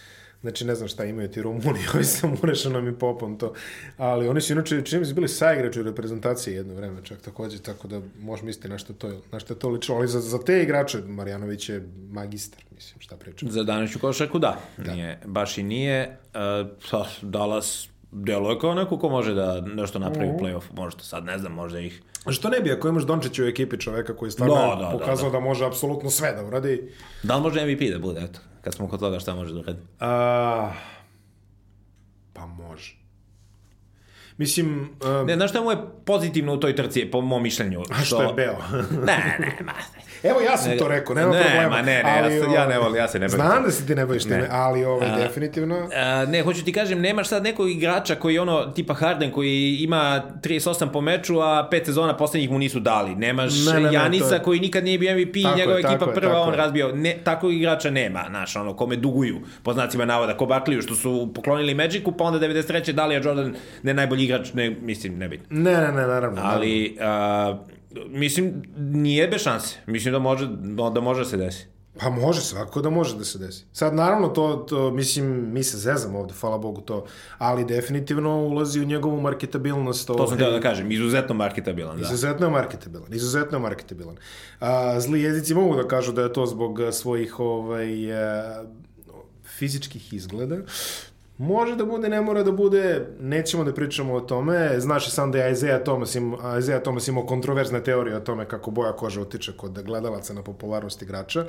Znači, ne znam šta imaju ti Rumuni, ovi sa Murešanom i Popom to. Ali oni su inače, čini mi se, bili saigrači u reprezentaciji jedno vreme, čak takođe, tako da možeš misliti na što to, na što je to lično. Ali za, za te igrače Marjanović je magistar, mislim, šta pričam. Za današnju košarku, da. da. Nije, baš i nije. Uh, Dallas deluje kao neko ko može da nešto napravi mm u play-offu, možda sad ne znam, možda ih... Što ne bi, ako imaš Dončića u ekipi čoveka koji stvarno da, da, pokazao da, da. da može apsolutno sve da uradi. Da li može MVP da bude, eto? Kad smo kod toga, šta može da uradi? A, pa može. Mislim... Uh, ne, znaš šta mu je pozitivno u toj trci, po mom mišljenju? Što, što je beo? ne, ne, ma, Evo ja sam ne, to rekao, nema ne, problema. Ma ne, ne, ali, ja, ja ne volim, ja se ne bavim. Znam da se ti ne baviš time, ali ovaj, a, definitivno... A, ne, hoću ti kažem, nemaš sad nekog igrača koji ono, tipa Harden, koji ima 38 po meču, a pet sezona poslednjih mu nisu dali. Nemaš ne, ne, Janisa je... koji nikad nije bio MVP, tako njegova je, ekipa je, prva, on je. razbio. Ne, takvog igrača nema, znaš, ono, kome duguju, po znacima navoda, ko Barkliju, što su poklonili Magicu, pa onda 93. dali, a Jordan ne najbolji igrač, ne, mislim, ne biti. Ne, ne, ne, naravno. Ali, a, Mislim, nije bez šanse. Mislim da može, da može se desi. Pa može, svako da može da se desi. Sad, naravno, to, to, mislim, mi se zezamo ovde, hvala Bogu to, ali definitivno ulazi u njegovu marketabilnost. To sam teo da kažem, izuzetno marketabilan, da. Izuzetno marketabilan, izuzetno marketabilan. A, zli jezici mogu da kažu da je to zbog svojih ovaj, a, fizičkih izgleda, Može da bude, ne mora da bude, nećemo da pričamo o tome. Znaš i sam da je Isaiah Thomas, im, Isaiah Thomas imao kontroverzne teorije o tome kako boja kože utiče kod gledalaca na popularnost igrača.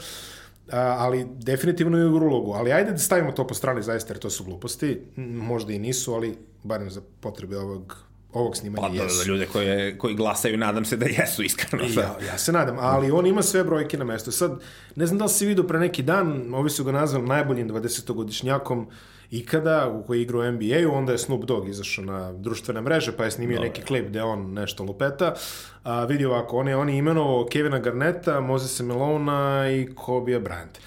A, ali definitivno je u ulogu. Ali ajde da stavimo to po strani zaista, jer to su gluposti. Možda i nisu, ali barem za potrebe ovog ovog snimanja pa, jesu. Pa ljude koje, koji glasaju, nadam se da jesu iskreno. Ja, ja se nadam, ali on ima sve brojke na mestu. Sad, ne znam da li si vidio pre neki dan, ovi su ga nazvali najboljim 20-godišnjakom ikada, u koji igra u NBA-u, onda je Snoop Dogg izašao na društvene mreže, pa je snimio Dobre. neki klip gde on nešto lupeta. A, vidi ovako, on je, on je imenovao Kevina Garneta, Mosesa Melona i Kobe Bryant.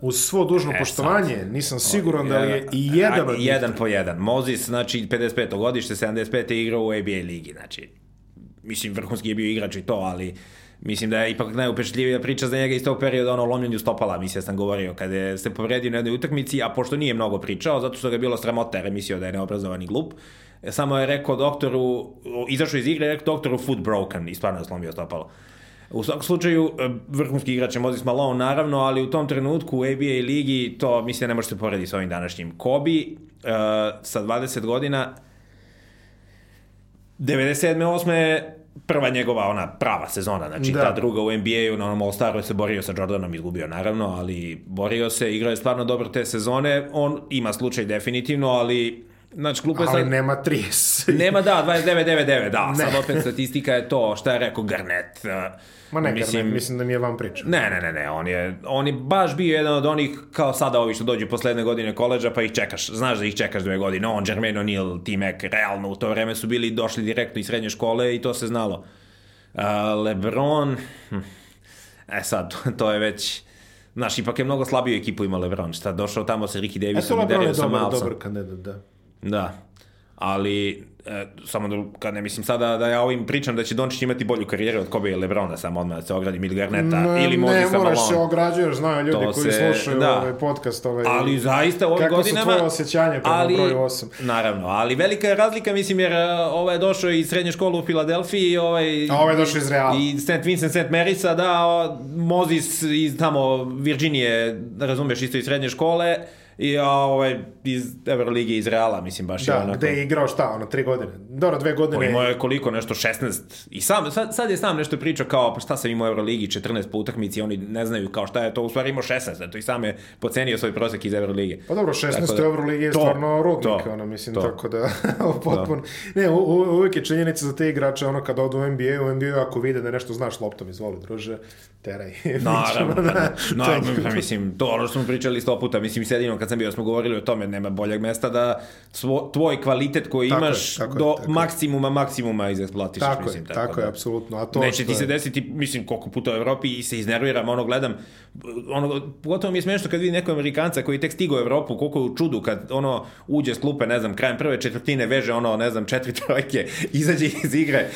Uz svo dužno e, poštovanje, sad. nisam siguran da li je i jedan od Jedan po jedan. Mozis, znači, 55. godište, 75. igrao u ABA ligi, znači, mislim, vrhunski je bio igrač i to, ali Mislim da je ipak najupečatljivija priča za njega iz tog perioda ono lomljenju stopala, mislim da sam govorio, kada je se povredio na jednoj utakmici, a pošto nije mnogo pričao, zato što ga je bilo sramota jer je mislio da je neobrazovan i glup, e, samo je rekao doktoru, izašao iz igre, rekao doktoru foot broken i stvarno je slomio stopalo. U svakom slučaju, e, vrhunski igrač je Moses Malone, naravno, ali u tom trenutku u ABA ligi to, mislim, ne može se porediti s ovim današnjim. Kobe, uh, sa 20 godina, 97. 8 prva njegova ona prava sezona, znači da. ta druga u NBA-u, na onom All-Staru se borio sa Jordanom, izgubio naravno, ali borio se, igrao je stvarno dobro te sezone, on ima slučaj definitivno, ali Znači, klupa je sad... Ali nema 30. nema, da, 29-9-9, da. Ne. Sad opet statistika je to, šta je rekao Garnet. Ma ne, mislim, Garnet, mislim da mi je vam priča. Ne, ne, ne, ne, on je, on je baš bio jedan od onih, kao sada ovi što dođu posledne godine koleđa, pa ih čekaš, znaš da ih čekaš dve godine. On, Jermaine O'Neal, Tim Eck, realno u to vreme su bili došli direktno iz srednje škole i to se znalo. Uh, Lebron, hm, e sad, to je već... Znaš, ipak je mnogo slabiju ekipu ima Lebron. Šta, došao tamo sa Ricky Davisom i Dariusom Malsom. Eto, Lebron je dobar, dobar kandidat, da. Da. Ali, e, samo da, kad ne mislim sada da ja ovim pričam da će Dončić imati bolju karijeru od Kobe i Lebrona, samo odmah da se ogradim ili Garneta, ne, ili Malone. Ne, moraš se ograđuješ, znaju ljudi to koji se, slušaju da. ovaj podcast. Ovaj, ali zaista ovim kako godinama... Kako su tvoje osjećanje prema ali, broju 8? Naravno, ali velika je razlika, mislim, jer e, ovaj je došao iz srednje škole u Filadelfiji, ovaj... A ovaj je došao iz Reala. I St. Vincent, St. Marysa, da, Mozis iz tamo Virginije, razumeš, isto iz srednje škole, i a, ovaj, iz Euroligi iz Reala, mislim, baš da, je onako... Da, gde je igrao šta, ono, tri godine? Dobro, dve godine... Imao je koliko, nešto, 16... I sam, sad, sad je sam nešto pričao kao, pa šta sam imao u Euroligi, 14 po utakmici, oni ne znaju kao šta je to, u stvari imao 16, eto i sam je pocenio svoj prosek iz Euroligije. Pa dobro, 16 da, u Euroligi je to, stvarno rudnik, to, ono, mislim, to. tako da, potpuno... Da. Ne, u, u, uvijek je činjenica za te igrače, ono, kad odu u NBA, u NBA, ako vide da nešto znaš loptom, izvoli, druže, teraj. Naravno, da, naravno, pa mislim, to ono što smo pričali sto puta, mislim, sedino kad sam bio, smo govorili o tome, nema boljeg mesta da svo, tvoj kvalitet koji tako imaš je, do je, maksimuma, maksimuma izeksploatiš. Tako mislim, je, tako, tako da, je, apsolutno. A to neće ti se desiti, mislim, koliko puta u Evropi i se iznerviram, ono gledam, ono, pogotovo mi je smešno kad vidim nekog Amerikanca koji tek stigao u Evropu, koliko je u čudu kad ono uđe s klupe, ne znam, krajem prve četvrtine veže ono, ne znam, četiri trojke, izađe iz igre,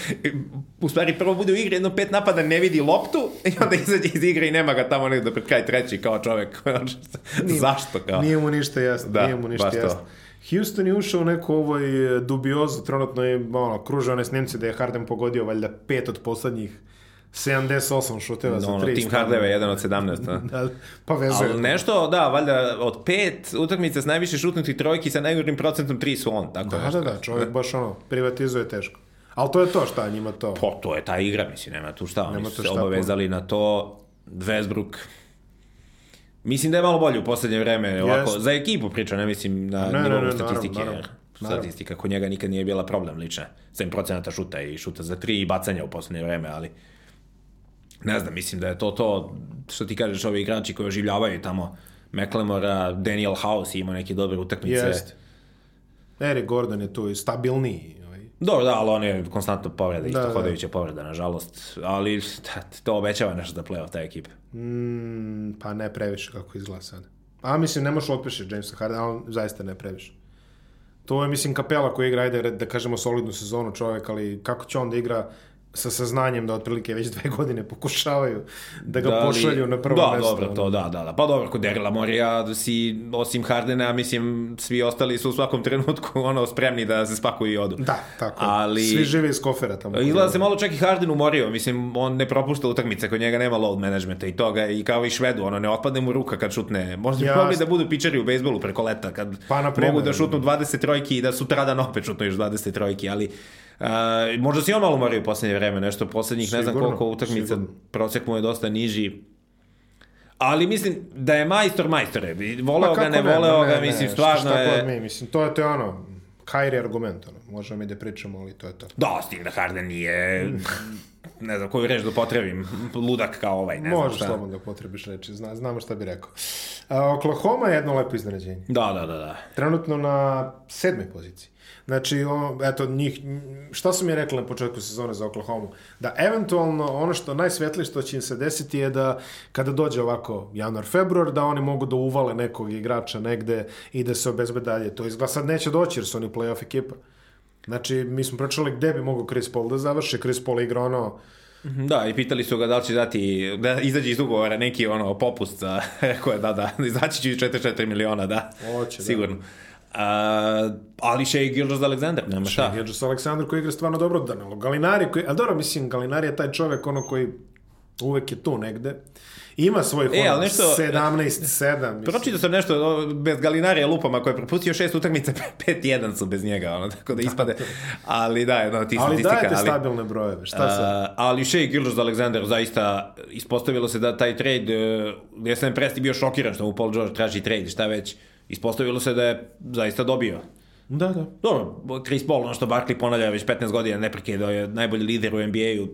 u stvari prvo bude u igri, jedno pet napada ne vidi loptu i onda izađe iz igre i nema ga tamo negdje pred kraj treći kao čovek. Zašto? Kao? Nije mu ništa jasno, da, nije mu ništa jasno. Houston je ušao u neku ovoj e, dubiozu, trenutno je, ono, kruže one snimce da je Harden pogodio valjda pet od poslednjih 78 šuteva za 3. Tim Hardave je jedan od 17. da, pa vezuje. Ali nešto, da, valjda od pet utakmica s najviše šutnutih trojki sa najgorim procentom 3 su on. Tako da, nešto. da, da, čovjek baš ono, privatizuje teško. Ali to je to šta njima to. Pa to je ta igra, mislim, nema tu šta. Oni su se obavezali na to. Westbrook Mislim da je malo bolje u poslednje vreme, ovako, yes. za ekipu priča, ne mislim na ne, nivou ne, ne, statistike. Naravno, naravno, naravno. Statistika kod njega nikad nije bila problem lična. 7% šuta i šuta za 3 i bacanja u poslednje vreme, ali ne znam, mislim da je to to što ti kažeš ovi igrači koji oživljavaju tamo McLemora, Daniel House ima neke dobre utakmice. Jest. Eric Gordon je tu stabilniji. Dobro, da, ali on je konstantno povreda, isto da, hodajuća da. povreda, nažalost. Ali to obećava nešto za playoff ta ekipa. Mm, pa ne previše kako izgleda sad. A mislim, ne možeš otpišiti Jamesa Harden, ali zaista ne previše. To je, mislim, kapela koji igra, ajde, da kažemo, solidnu sezonu čovjek, ali kako će on da igra sa saznanjem da otprilike već dve godine pokušavaju da ga da li, pošalju na prvo da, mesto. Dobro, to, da, da, da. Pa dobro, kod Derila Morija si, osim Hardena, mislim, svi ostali su u svakom trenutku ono, spremni da se spakuju i odu. Da, tako. Ali, svi žive iz kofera tamo. Izgleda se malo čak i Harden umorio, mislim, on ne propušta utakmice, kod njega nema load managementa i toga, i kao i Švedu, ono, ne otpadne mu ruka kad šutne. Možda bi mogli da budu pičeri u bejsbolu preko leta, kad pa, naprimer, mogu da šutnu 20 trojki i da sutradan opet šutnu još 20 trojki, ali Uh, možda si on malo morio u poslednje vreme, nešto poslednjih, sigurno, ne znam koliko utakmica, sigurno. prosek mu je dosta niži. Ali mislim da je majstor majstore. Voleo ga, ne, ne voleo ga, mislim, stvarno je... Mi, mislim, to je, to ono, Kairi argument, ono. Možemo mi da pričamo, ali to je to. Da, s tim da Harden nije ne znam koju reč da potrebim, ludak kao ovaj, ne Možeš znam slobodno da potrebiš reči, Zna, znamo šta bi rekao. A, Oklahoma je jedno lepo iznenađenje. Da, da, da, da. Trenutno na sedmoj poziciji. Znači, o, eto, njih, šta su mi rekli na početku sezone za Oklahoma? Da eventualno ono što najsvetlije što će im se desiti je da kada dođe ovako januar, februar, da oni mogu da uvale nekog igrača negde i da se obezbe dalje. To izgleda sad neće doći jer su oni playoff ekipa. Znači, mi smo pričali gde bi mogao Chris Paul da završi. Chris Paul igra ono Mhm, da, i pitali su ga da li će dati, da izađe iz ugovora neki ono popust, za, rekao je da, da, izaći će 44 miliona, da, Oće, sigurno. Da. Uh, ali Shea Gildas Alexander, nema šta. Shea Gildas Alexander koji igra stvarno dobro, Danilo Galinari, koji, a dobro, mislim, Galinari je taj čovek ono koji uvek je tu negde. Ima svoj e, ali nešto, 17-7. Pročitao sam nešto bez Galinarija lupama koji je propustio šest utakmica, 5-1 su bez njega, ono, tako da ispade. Ali da, jedno ti ali statistika. dajete ali, stabilne brojeve, šta sad? Uh, ali Shea Gildas Alexander zaista ispostavilo se da taj trade, uh, ja sam presti bio šokiran što mu Paul George traži trade, šta već, ispostavilo se da je zaista dobio. Da, da. Dobro, Chris Paul, ono što Barkley ponavlja već 15 godina, ne prekidao je najbolji lider u NBA-u,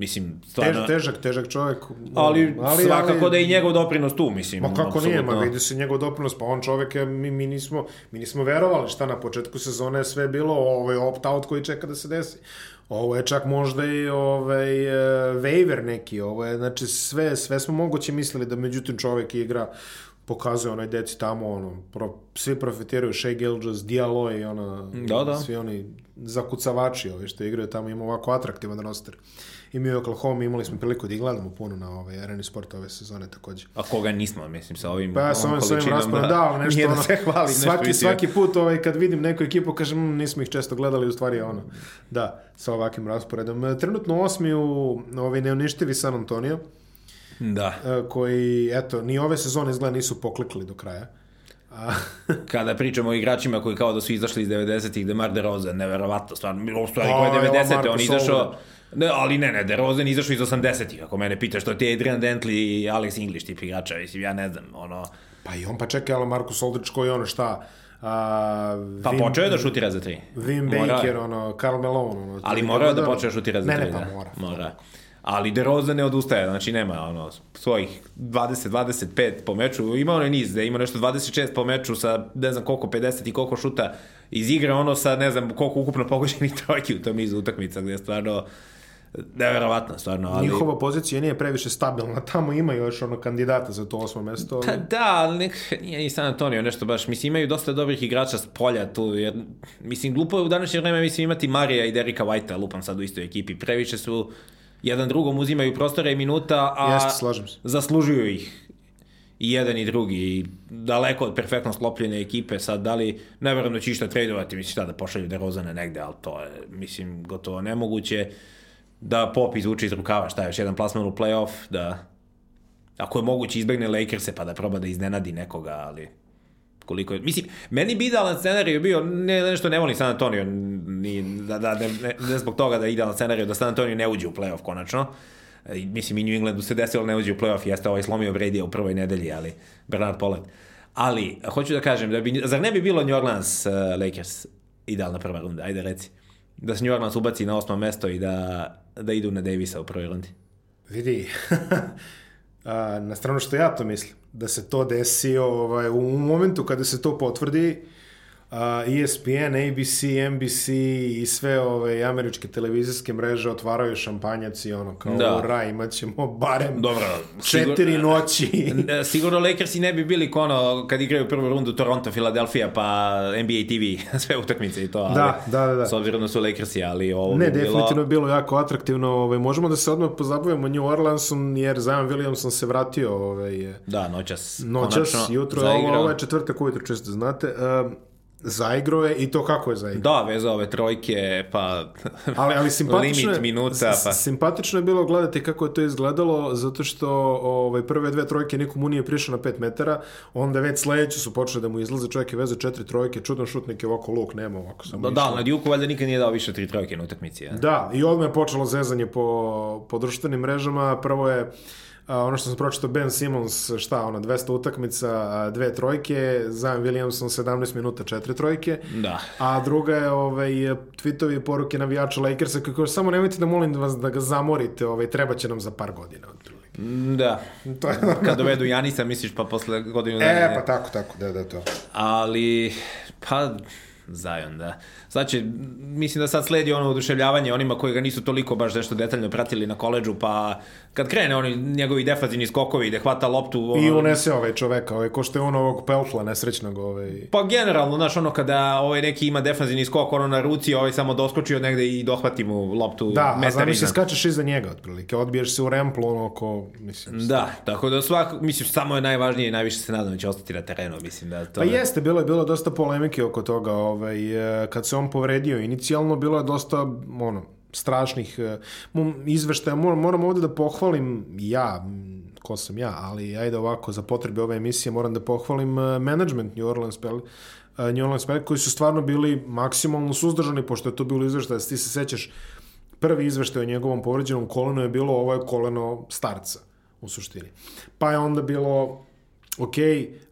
Mislim, stvarno... Težak, težak, težak čovjek. Ali, ali svakako ali, da je i njegov doprinos tu, mislim. Ma kako absolutno. nije, ma vidi se njegov doprinos, pa on čovjek je, mi, mi, nismo, mi nismo verovali šta na početku sezone je sve bilo, ovaj opt-out koji čeka da se desi. Ovo je čak možda i ovaj, uh, waiver neki, ovo je, znači sve, sve smo moguće mislili da međutim čovjek igra pokazuje onaj deci tamo, ono, pro, svi profitiraju, Shea Gilgis, Diallo i ona, da, da. svi oni zakucavači ovi što igraju tamo, ima ovako atraktivan roster. I mi u Oklahoma imali smo priliku da ih gledamo puno na ovaj areni sport ove sezone takođe. A koga nismo, mislim, sa ovim Pa ja sa ovim, ovim rasporom, da, da, nešto ono, da se hvali, svaki, nešto svaki put ovaj, kad vidim neku ekipu, kažem, mmm, nismo ih često gledali, u stvari ono, da, sa ovakvim rasporedom. Trenutno osmi u ovaj, neuništivi San Antonio, da. koji, eto, ni ove sezone izgleda nisu poklikli do kraja. A... Kada pričamo o igračima koji kao da su izašli iz 90-ih, Demar DeRozan, neverovatno, stvarno, stvari koje 90-te, on izašao, Ne, ali ne, ne, DeRozan izašao iz 80-ih, ako mene pitaš, to ti Adrian Dantley i Alex English tip igrača, mislim, ja ne znam, ono... Pa i on pa čekaj, ali Markus Aldridge koji ono šta... A, pa Vim, počeo je da šutira za tri. Wim Baker, ono, Karl Malone, ono... Ali mora je da počne da šutira za ne, tri. Ne, ne, pa da. mora. Mora. Ali DeRozan ne odustaje, znači nema ono, svojih 20-25 po meču, ima onaj niz da ima nešto 26 po meču sa ne znam koliko 50 i koliko šuta iz igre, ono sa ne znam koliko ukupno pogođenih trojki u tom nizu utakmica gde je stvarno Neverovatno, stvarno. Ali... Njihova pozicija nije previše stabilna. Tamo ima još ono kandidata za to osmo mesto. Ali... Pa da, ali nek, nije ni San Antonio nešto baš. Mislim, imaju dosta dobrih igrača s polja tu. Jer, mislim, glupo je u današnje vreme mislim, imati Marija i Derika Whitea, lupam sad u istoj ekipi. Previše su jedan drugom uzimaju prostore i minuta, a Jeste, slažem se. zaslužuju ih i jedan i drugi i daleko od perfektno sklopljene ekipe sad da li ne verujem da će išta tradovati mislim šta da pošalju DeRozana negde ali to je mislim gotovo nemoguće da Pop izvuče iz rukava šta je još jedan plasman u playoff da ako je moguće izbegne Lakers-e pa da proba da iznenadi nekoga ali koliko je, mislim, meni bi idealan scenarij bio, ne, nešto ne volim San Antonio, ni, da, da, ne, ne, zbog toga da je idealan scenarij da San Antonio ne uđe u playoff konačno, I, mislim i New Englandu se desilo ne uđe u playoff, jeste ovaj slomio Brady u prvoj nedelji, ali Bernard Pollard. Ali, hoću da kažem, da bi, zar ne bi bilo New Orleans uh, Lakers idealna prva runda, ajde reci. Da se New Orleans ubaci na osmo mesto i da, da idu na Davisa u prvoj rundi. Vidi, na stranu što ja to mislim, da se to desi ovaj, u momentu kada se to potvrdi, ESPN, ABC, NBC i sve ove američke televizijske mreže otvaraju šampanjac i ono kao Da. ura, imat ćemo barem Dobro, četiri sigur- noći. Sigurno Lakersi ne bi bili kono kad igraju prvu rundu Toronto, Philadelphia, pa NBA TV, sve utakmice i to. Ali, Da, da, da, da. S obzirom da su Lakersi, ali ovo Ne, bi bilo... definitivno je bilo jako atraktivno. Ovaj, možemo da se odmah pozabavimo New Orleansom, jer Zion Williamson se vratio ovaj, Da, noćas. noćas, konačno jutro, zaigrao. ovo, ovo je četvrtak ujutro, čisto da znate. Um, zaigrao je i to kako je zaigrao. Da, vezao ove trojke, pa... Ali, ali simpatično Limit je, minuta, pa... Simpatično je bilo gledati kako je to izgledalo, zato što ovaj, prve dve trojke nikomu nije prišao na 5 metara, onda već sledeće su počeli da mu izlaze, čovjek je vezao četiri trojke, čudan šutnik je ovako luk, nema ovako samo Da, išlo. da, na Djuku valjda nikad nije dao više tri trojke na utakmici. Ja? Da, i odmah je počelo zezanje po, po društvenim mrežama. Prvo je ono što sam pročitao, Ben Simmons, šta, ona, 200 utakmica, dve trojke, Zion Williamson 17 minuta, četiri trojke. Da. A druga je ovaj, tweetovi i poruke navijača Lakersa, kako samo nemojte da molim vas da ga zamorite, ovaj, treba će nam za par godina. Da. To je... Kad dovedu Janisa, misliš, pa posle godinu dana... E, pa tako, tako, da, da, to. Ali, pa, Zion, da. Će, mislim da sad sledi ono oduševljavanje onima koji ga nisu toliko baš nešto detaljno pratili na koleđu, pa kad krene oni njegovi defazivni skokovi ide hvata loptu... Ono... I unese ovaj čoveka, ovaj, ko što je on ovog pelfla nesrećnog. Ovaj... Pa generalno, znaš, ono kada ovaj neki ima defazivni skok, ono na ruci, ovaj samo doskoči od negde i dohvati mu loptu Da, a zamisli skačeš iza njega, otprilike, odbiješ se u remplu, ono ko, mislim... Da, tako da svak, mislim, samo je najvažnije i najviše se nadam da će ostati na terenu, mislim da to... Pa jeste, bilo je bilo dosta polemike oko toga, ovaj, eh, kad se on povredio inicijalno, bilo je dosta, ono, strašnih e, izveštaja. Moram, ovde da pohvalim ja, ko sam ja, ali ajde ovako, za potrebe ove emisije moram da pohvalim e, management New Orleans Pel, e, New Orleans Pel, koji su stvarno bili maksimalno suzdržani, pošto je to bilo izveštaj, ti se sećaš, prvi izveštaj o njegovom povređenom kolenu je bilo ovo je koleno starca, u suštini. Pa je onda bilo ok,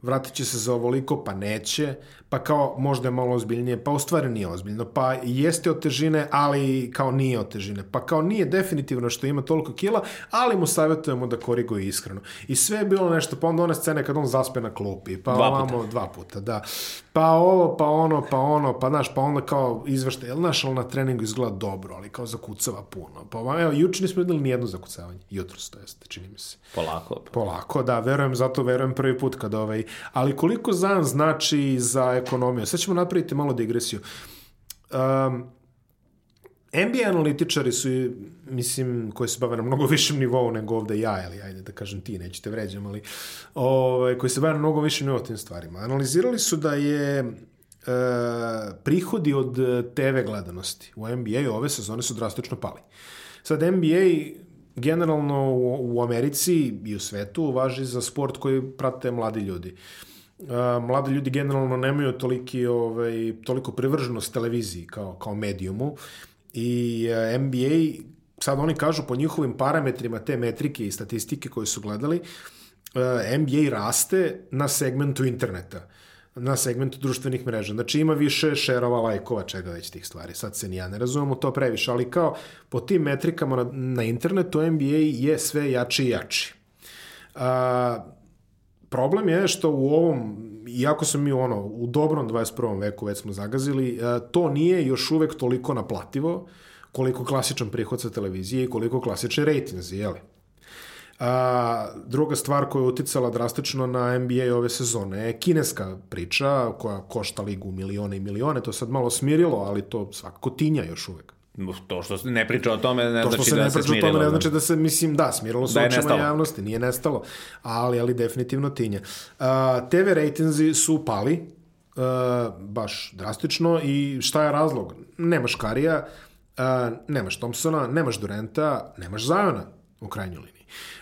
vratit će se za ovoliko, pa neće, pa kao možda je malo ozbiljnije, pa u stvari nije ozbiljno, pa jeste od težine, ali kao nije od težine, pa kao nije definitivno što ima toliko kila, ali mu savjetujemo da koriguje ishranu. I sve je bilo nešto, pa onda one scene kad on zaspe na klupi, pa dva ovamo puta. dva puta, da. Pa ovo, pa ono, pa ono, pa znaš, pa onda kao izvršte, jel znaš, ali na treningu izgleda dobro, ali kao zakucava puno. Pa evo, juče nismo videli ni jedno zakucavanje, jutro to jeste, čini mi se. Polako. Polako, da, verujem, zato verujem prvi put kad ovaj, ali koliko zan znači za ekonomiju. Sad ćemo napraviti malo digresiju. Um, NBA analitičari su, mislim, koji se bave na mnogo višem nivou nego ovde ja, ili ajde da kažem ti, nećete vređam, ali ovaj, koji se bave na mnogo višem nivou tim stvarima. Analizirali su da je e, prihodi od TV gledanosti u NBA ove sezone su drastično pali. Sad NBA generalno u, u Americi i u svetu važi za sport koji prate mladi ljudi. Uh, mladi ljudi generalno nemaju toliki, ovaj, toliko privrženost televiziji kao, kao medijumu i NBA, sad oni kažu po njihovim parametrima te metrike i statistike koje su gledali, NBA raste na segmentu interneta na segmentu društvenih mreža. Znači ima više šerova, lajkova, čega već tih stvari. Sad se ni ja ne razumemo to previše, ali kao po tim metrikama na, na internetu NBA je sve jači i jači. A, problem je što u ovom, iako smo mi ono, u dobrom 21. veku već smo zagazili, e, to nije još uvek toliko naplativo koliko klasičan prihod sa televizije i koliko klasični rejtinzi, jeli? A, druga stvar koja je uticala drastično na NBA ove sezone je kineska priča koja košta ligu milione i milione, to sad malo smirilo, ali to svakako tinja još uvek. To što se ne priča o tome ne to znači da ne se smirilo. To što se ne priča o tome ne znači da se, mislim, da, smirilo se da očima javnosti, nije nestalo, ali, ali definitivno tinja. Uh, TV rejtinzi su pali, uh, baš drastično i šta je razlog? Nemaš Karija, uh, nemaš Thompsona, nemaš Durenta, nemaš Zajona u krajnjoj liniji.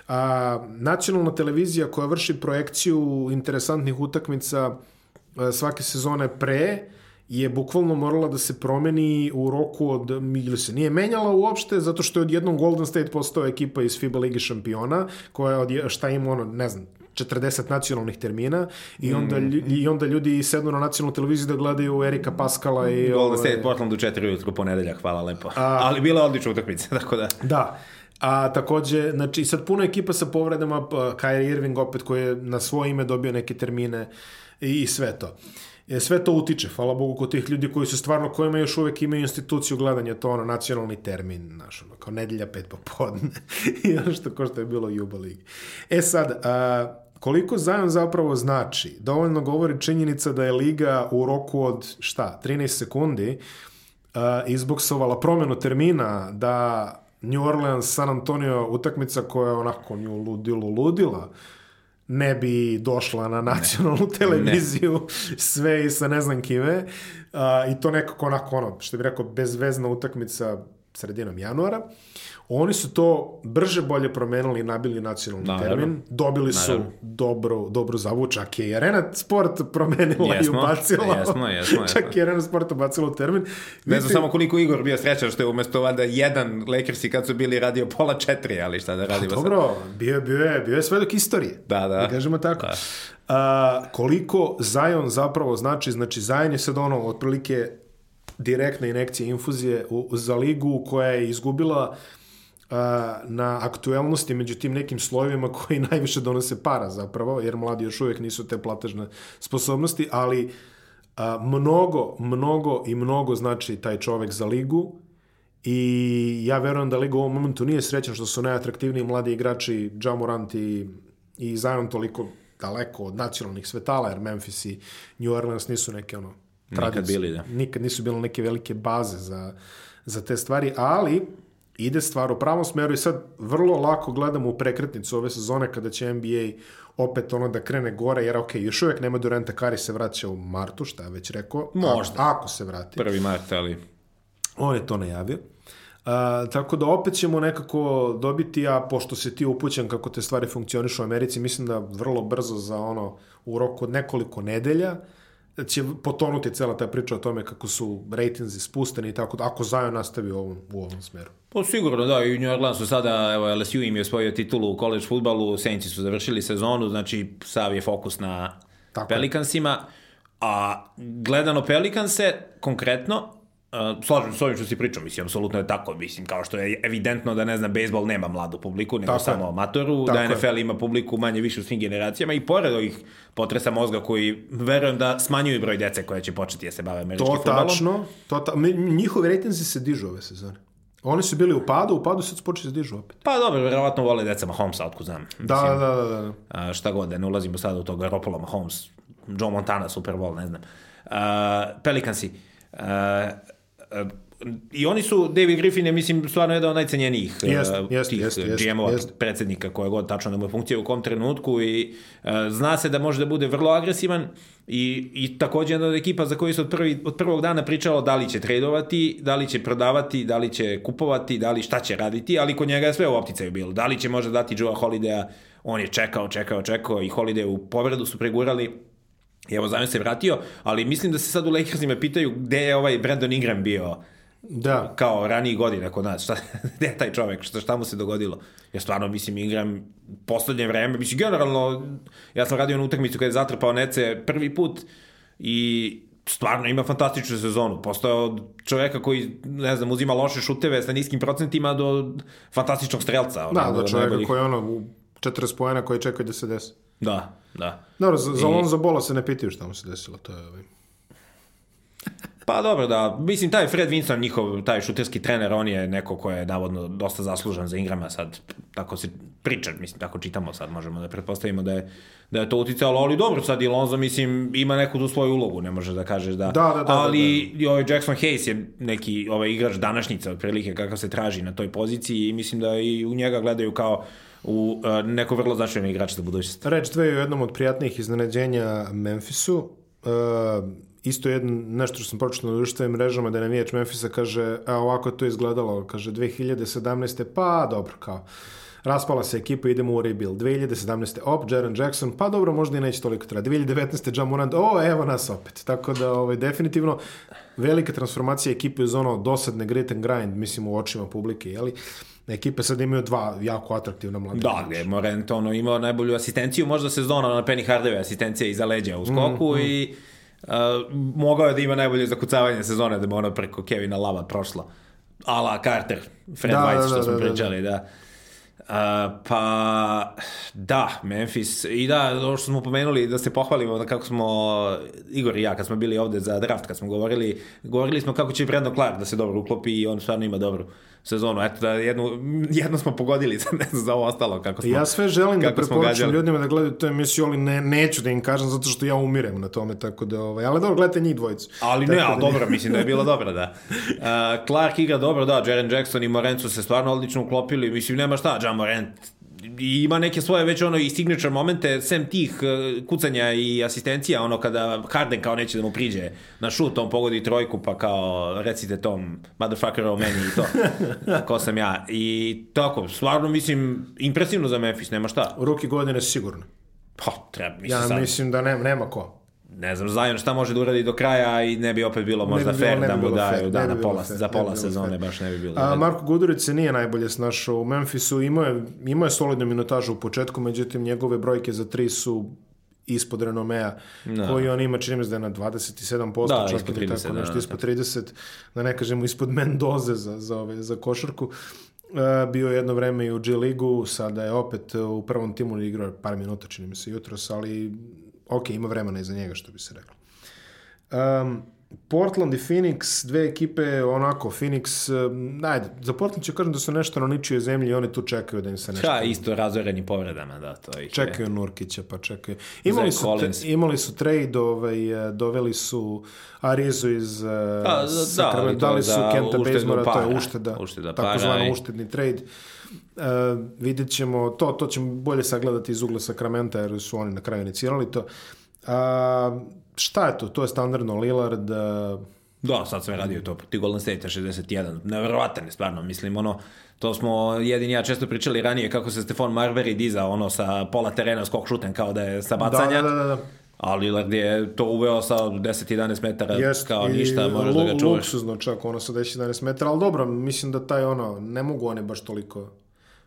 A, nacionalna televizija koja vrši projekciju interesantnih utakmica uh, svake sezone pre je bukvalno morala da se promeni u roku od, ili se nije menjala uopšte, zato što je odjednom Golden State postao ekipa iz FIBA Ligi šampiona, koja je, šta ima ono, ne znam, 40 nacionalnih termina i onda, mm. i onda ljudi sednu na nacionalnu televiziju da gledaju Erika Paskala i... Golden State Portland u 4 ujutru ponedeljak, hvala lepo. A, Ali bila odlična utakmica, tako da... Da. A takođe, znači sad puno ekipa sa povredama, pa Kyrie Irving opet koji je na svoje ime dobio neke termine i, i sve to. E, sve to utiče, hvala Bogu, kod tih ljudi koji su stvarno, kojima još uvek imaju instituciju gledanja, to ono, nacionalni termin, znaš, ono, kao nedelja pet popodne, i ono što ko što je bilo Juba Ligi. E sad, a, koliko Zion zapravo znači, dovoljno govori činjenica da je Liga u roku od, šta, 13 sekundi, a, izboksovala promenu termina da New Orleans, San Antonio utakmica koja je onako nju ludilo ludila, ne bi došla na nacionalnu ne. televiziju ne. sve i sa ne znam kime. Uh, I to nekako onako ono, što bi rekao, bezvezna utakmica sredinom januara. Oni su to brže bolje promenili i nabili nacionalni Naravno. termin. Dobili su Naravno. dobro, dobro zavu, čak je i Arena Sport promenila jesmo, i ubacila. Jesmo, jesmo, jesmo. Čak je Arena Sport ubacila termin. Ne znam samo koliko Igor bio srećan što je umesto vada jedan Lakersi kad su bili radio pola četiri, ali šta da radimo sad. Dobro, bio, bio, je, bio je sve dok istorije. Da, da. Da kažemo tako. Da. A, koliko Zion zapravo znači, znači Zion je sad ono, otprilike direktna inekcija infuzije u, za ligu koja je izgubila na aktuelnosti među tim nekim slojevima koji najviše donose para zapravo, jer mladi još uvijek nisu te platežne sposobnosti, ali a, mnogo, mnogo i mnogo znači taj čovek za ligu i ja verujem da liga u ovom momentu nije srećan što su najatraktivniji mladi igrači Jamorant i, i Zion toliko daleko od nacionalnih svetala, jer Memphis i New Orleans nisu neke ono Nikad bili, da. Nikad nisu bile neke velike baze za, za te stvari, ali ide stvar u pravom smeru i sad vrlo lako gledamo u prekretnicu ove sezone kada će NBA opet ono da krene gore, jer ok, još uvijek nema Durenta, Kari se vraća u martu, šta je već rekao. Možda. Ako se vrati. Prvi mart, ali... On je to najavio. A, tako da opet ćemo nekako dobiti, a pošto se ti upućen kako te stvari funkcionišu u Americi, mislim da vrlo brzo za ono, u roku od nekoliko nedelja, će potonuti cela ta priča o tome kako su rejtinzi spusteni i tako ako Zion nastavi u ovom, u ovom smeru. Pa sigurno, da, i New Orleansu sada, evo, LSU im je osvojio titulu u college futbalu, Saintsi su završili sezonu, znači sav je fokus na tako Pelikansima, a gledano Pelikanse, konkretno, Uh, slažem se s ovim što si pričao, mislim, apsolutno je tako, mislim, kao što je evidentno da, ne znam, bejsbol nema mladu publiku, nego tako samo je. amatoru, tako da NFL je. ima publiku manje više u svim generacijama i pored ovih potresa mozga koji, verujem da smanjuju broj dece koja će početi da se bave američkim to futbolom. Tačno, to tačno, njihovi rejtinzi se dižu ove sezone. Oni su bili u padu, u padu sad počeli da se dižu opet. Pa dobro, verovatno vole deca Mahomesa, otko znam. Da, mislim, da, da, da, da. A, šta god, da ne ulazimo sada u to Garoppolo, Mahomes, Joe Montana, Super Bowl, ne znam. Uh, Pelicansi. Uh, I oni su, David Griffin je, mislim, stvarno jedan od najcenjenijih jest, uh, jest, tih jest, GM-ova, jest. predsednika, koja god tačno da mu je funkcija u kom trenutku i uh, zna se da može da bude vrlo agresivan i, i takođe jedna od ekipa za koju se od, prvi, od prvog dana pričalo da li će tradovati, da li će prodavati, da li će kupovati, da li šta će raditi, ali kod njega je sve u opticaju bilo. Da li će možda dati Joe Holidaya, on je čekao, čekao, čekao i Holiday u povredu su pregurali, I evo Zion se vratio, ali mislim da se sad u Lakersima pitaju gde je ovaj Brandon Ingram bio Da. Kao raniji godina kod nas. Šta, gde je taj čovek? Šta, šta mu se dogodilo? Ja stvarno, mislim, Ingram poslednje vreme, mislim, generalno, ja sam radio na utakmicu kada je zatrpao Nece prvi put i stvarno ima fantastičnu sezonu. Postoje od čoveka koji, ne znam, uzima loše šuteve sa niskim procentima do fantastičnog strelca. Da, do čoveka najboljih... koji je ono u 40 pojena koji čekaju da se desi. Da, da. Dobro, za, za I... Lonzo Bola se ne pitaju šta mu se desilo, to je... Ovaj... Pa dobro, da. Mislim, taj Fred Winston, njihov, taj šuterski trener, on je neko ko je navodno dosta zaslužan za Ingrama sad. Tako se priča, mislim, tako čitamo sad, možemo da pretpostavimo da je, da je to uticalo, ali dobro, sad i Lonzo, mislim, ima neku tu svoju ulogu, ne može da kažeš da... Da, da, da. Ali da, da. ovaj Jackson Hayes je neki ovaj igrač današnjica, otprilike, kakav se traži na toj poziciji i mislim da i u njega gledaju kao u uh, neko vrlo značajno igrač za budućnost. Reč dve je jednom od prijatnijih iznenađenja Memphisu. Uh, isto jedno, nešto što sam pročitao na društvenim mrežama da je navijač Memphisa kaže, a ovako je to izgledalo, kaže 2017. pa dobro, kao raspala se ekipa, idemo u rebuild. 2017. op, Jaren Jackson, pa dobro, možda i neće toliko trajati. 2019. John Morant, o, evo nas opet. Tako da, ovaj, definitivno, velika transformacija ekipe uz ono dosadne grit and grind, mislim, u očima publike, jeli? ekipe sad imaju dva jako atraktivna mlada. Da, gde je Morant ono, imao najbolju asistenciju, možda sezona na Penny Hardaway asistencija iza leđa u skoku mm, mm. i Uh, mogao je da ima najbolje zakucavanje sezone da bi ono preko Kevina Lava prošlo. Ala Carter, Fred da, White, da, što da, smo da, pričali, da. da. Uh, pa, da, Memphis, i da, ovo što smo pomenuli, da se pohvalimo da kako smo, Igor i ja, kad smo bili ovde za draft, kad smo govorili, govorili smo kako će Brandon Clark da se dobro uklopi i on stvarno ima dobro sezonu. Eto, da jednu, jednu smo pogodili, za, ne znam za ovo ostalo. Kako smo, ja sve želim da preporučim ljudima da gledaju tu emisiju, ali ne, neću da im kažem zato što ja umirem na tome, tako da, ovaj, ali dobro, gledajte njih dvojicu. Ali tako ne, ali da dobro, mislim da je bila dobra, da. Uh, Clark igra dobro, da, Jaren Jackson i Morencu se stvarno odlično uklopili, mislim, nema šta, John Morant i ima neke svoje već ono i signature momente, sem tih uh, kucanja i asistencija, ono kada Harden kao neće da mu priđe na šut, on pogodi trojku, pa kao recite tom motherfucker o meni i to, ko sam ja. I tako, stvarno mislim, impresivno za Memphis, nema šta. Ruki godine sigurno. Pa, treba, mislim Ja sad. mislim da nema, nema ko. Ne znam, Zion šta može da uradi do kraja i ne bi opet bilo možda bi bilo- fair da mu daju da na pola, fair, za pola sezone fair. baš ne bi bilo. A, Marko Gudurić se nije najbolje snašao u Memphisu, imao je, imao je solidnu minutažu u početku, međutim njegove brojke za tri su ispod renomea koji on ima, čini mi se da je na 27%, Da, čak ispod ili 30, tako da, nešto, da. ispod 30, da ne kažemo ispod Mendoze za, za, ove, za košarku. E, bio je jedno vreme i u G ligu, sada je opet u prvom timu igrao par minuta, čini mi se jutros, ali ok, ima vremena iza njega, što bi se reklo. Um, Portland i Phoenix, dve ekipe, onako, Phoenix, um, ajde, za Portland ću kažem da su nešto na ničijoj zemlji i oni tu čekaju da im se nešto... Ha, isto razoreni povredama, da, to ih je. Čekaju Nurkića, pa čekaju. Imali su, Collins. te, imali su trade, ovaj, eh, doveli su Arizu iz Pa, da, Sacramento, ali to je dali su Kenta Bazemora, to je ušteda, Ušteda takozvano para i- uštedni trade. Uh, vidjet ćemo, to, to ćemo bolje sagledati iz ugla Sakramenta, jer su oni na kraju inicirali to. A, šta je to? To je standardno Lillard, uh, Da, sad sam radio to protiv Golden State 61. Neverovatan je stvarno, mislim, ono, to smo jedini ja često pričali ranije kako se Stefan Marbury dizao ono sa pola terena skok šutem kao da je sa da, bacanja. da, da, da. A Lillard je to uveo sa 10-11 metara Jest, kao ništa, možeš da ga čuvaš. Luksuzno čak, ono sa 10-11 metara, ali dobro, mislim da taj ono, ne mogu oni baš toliko,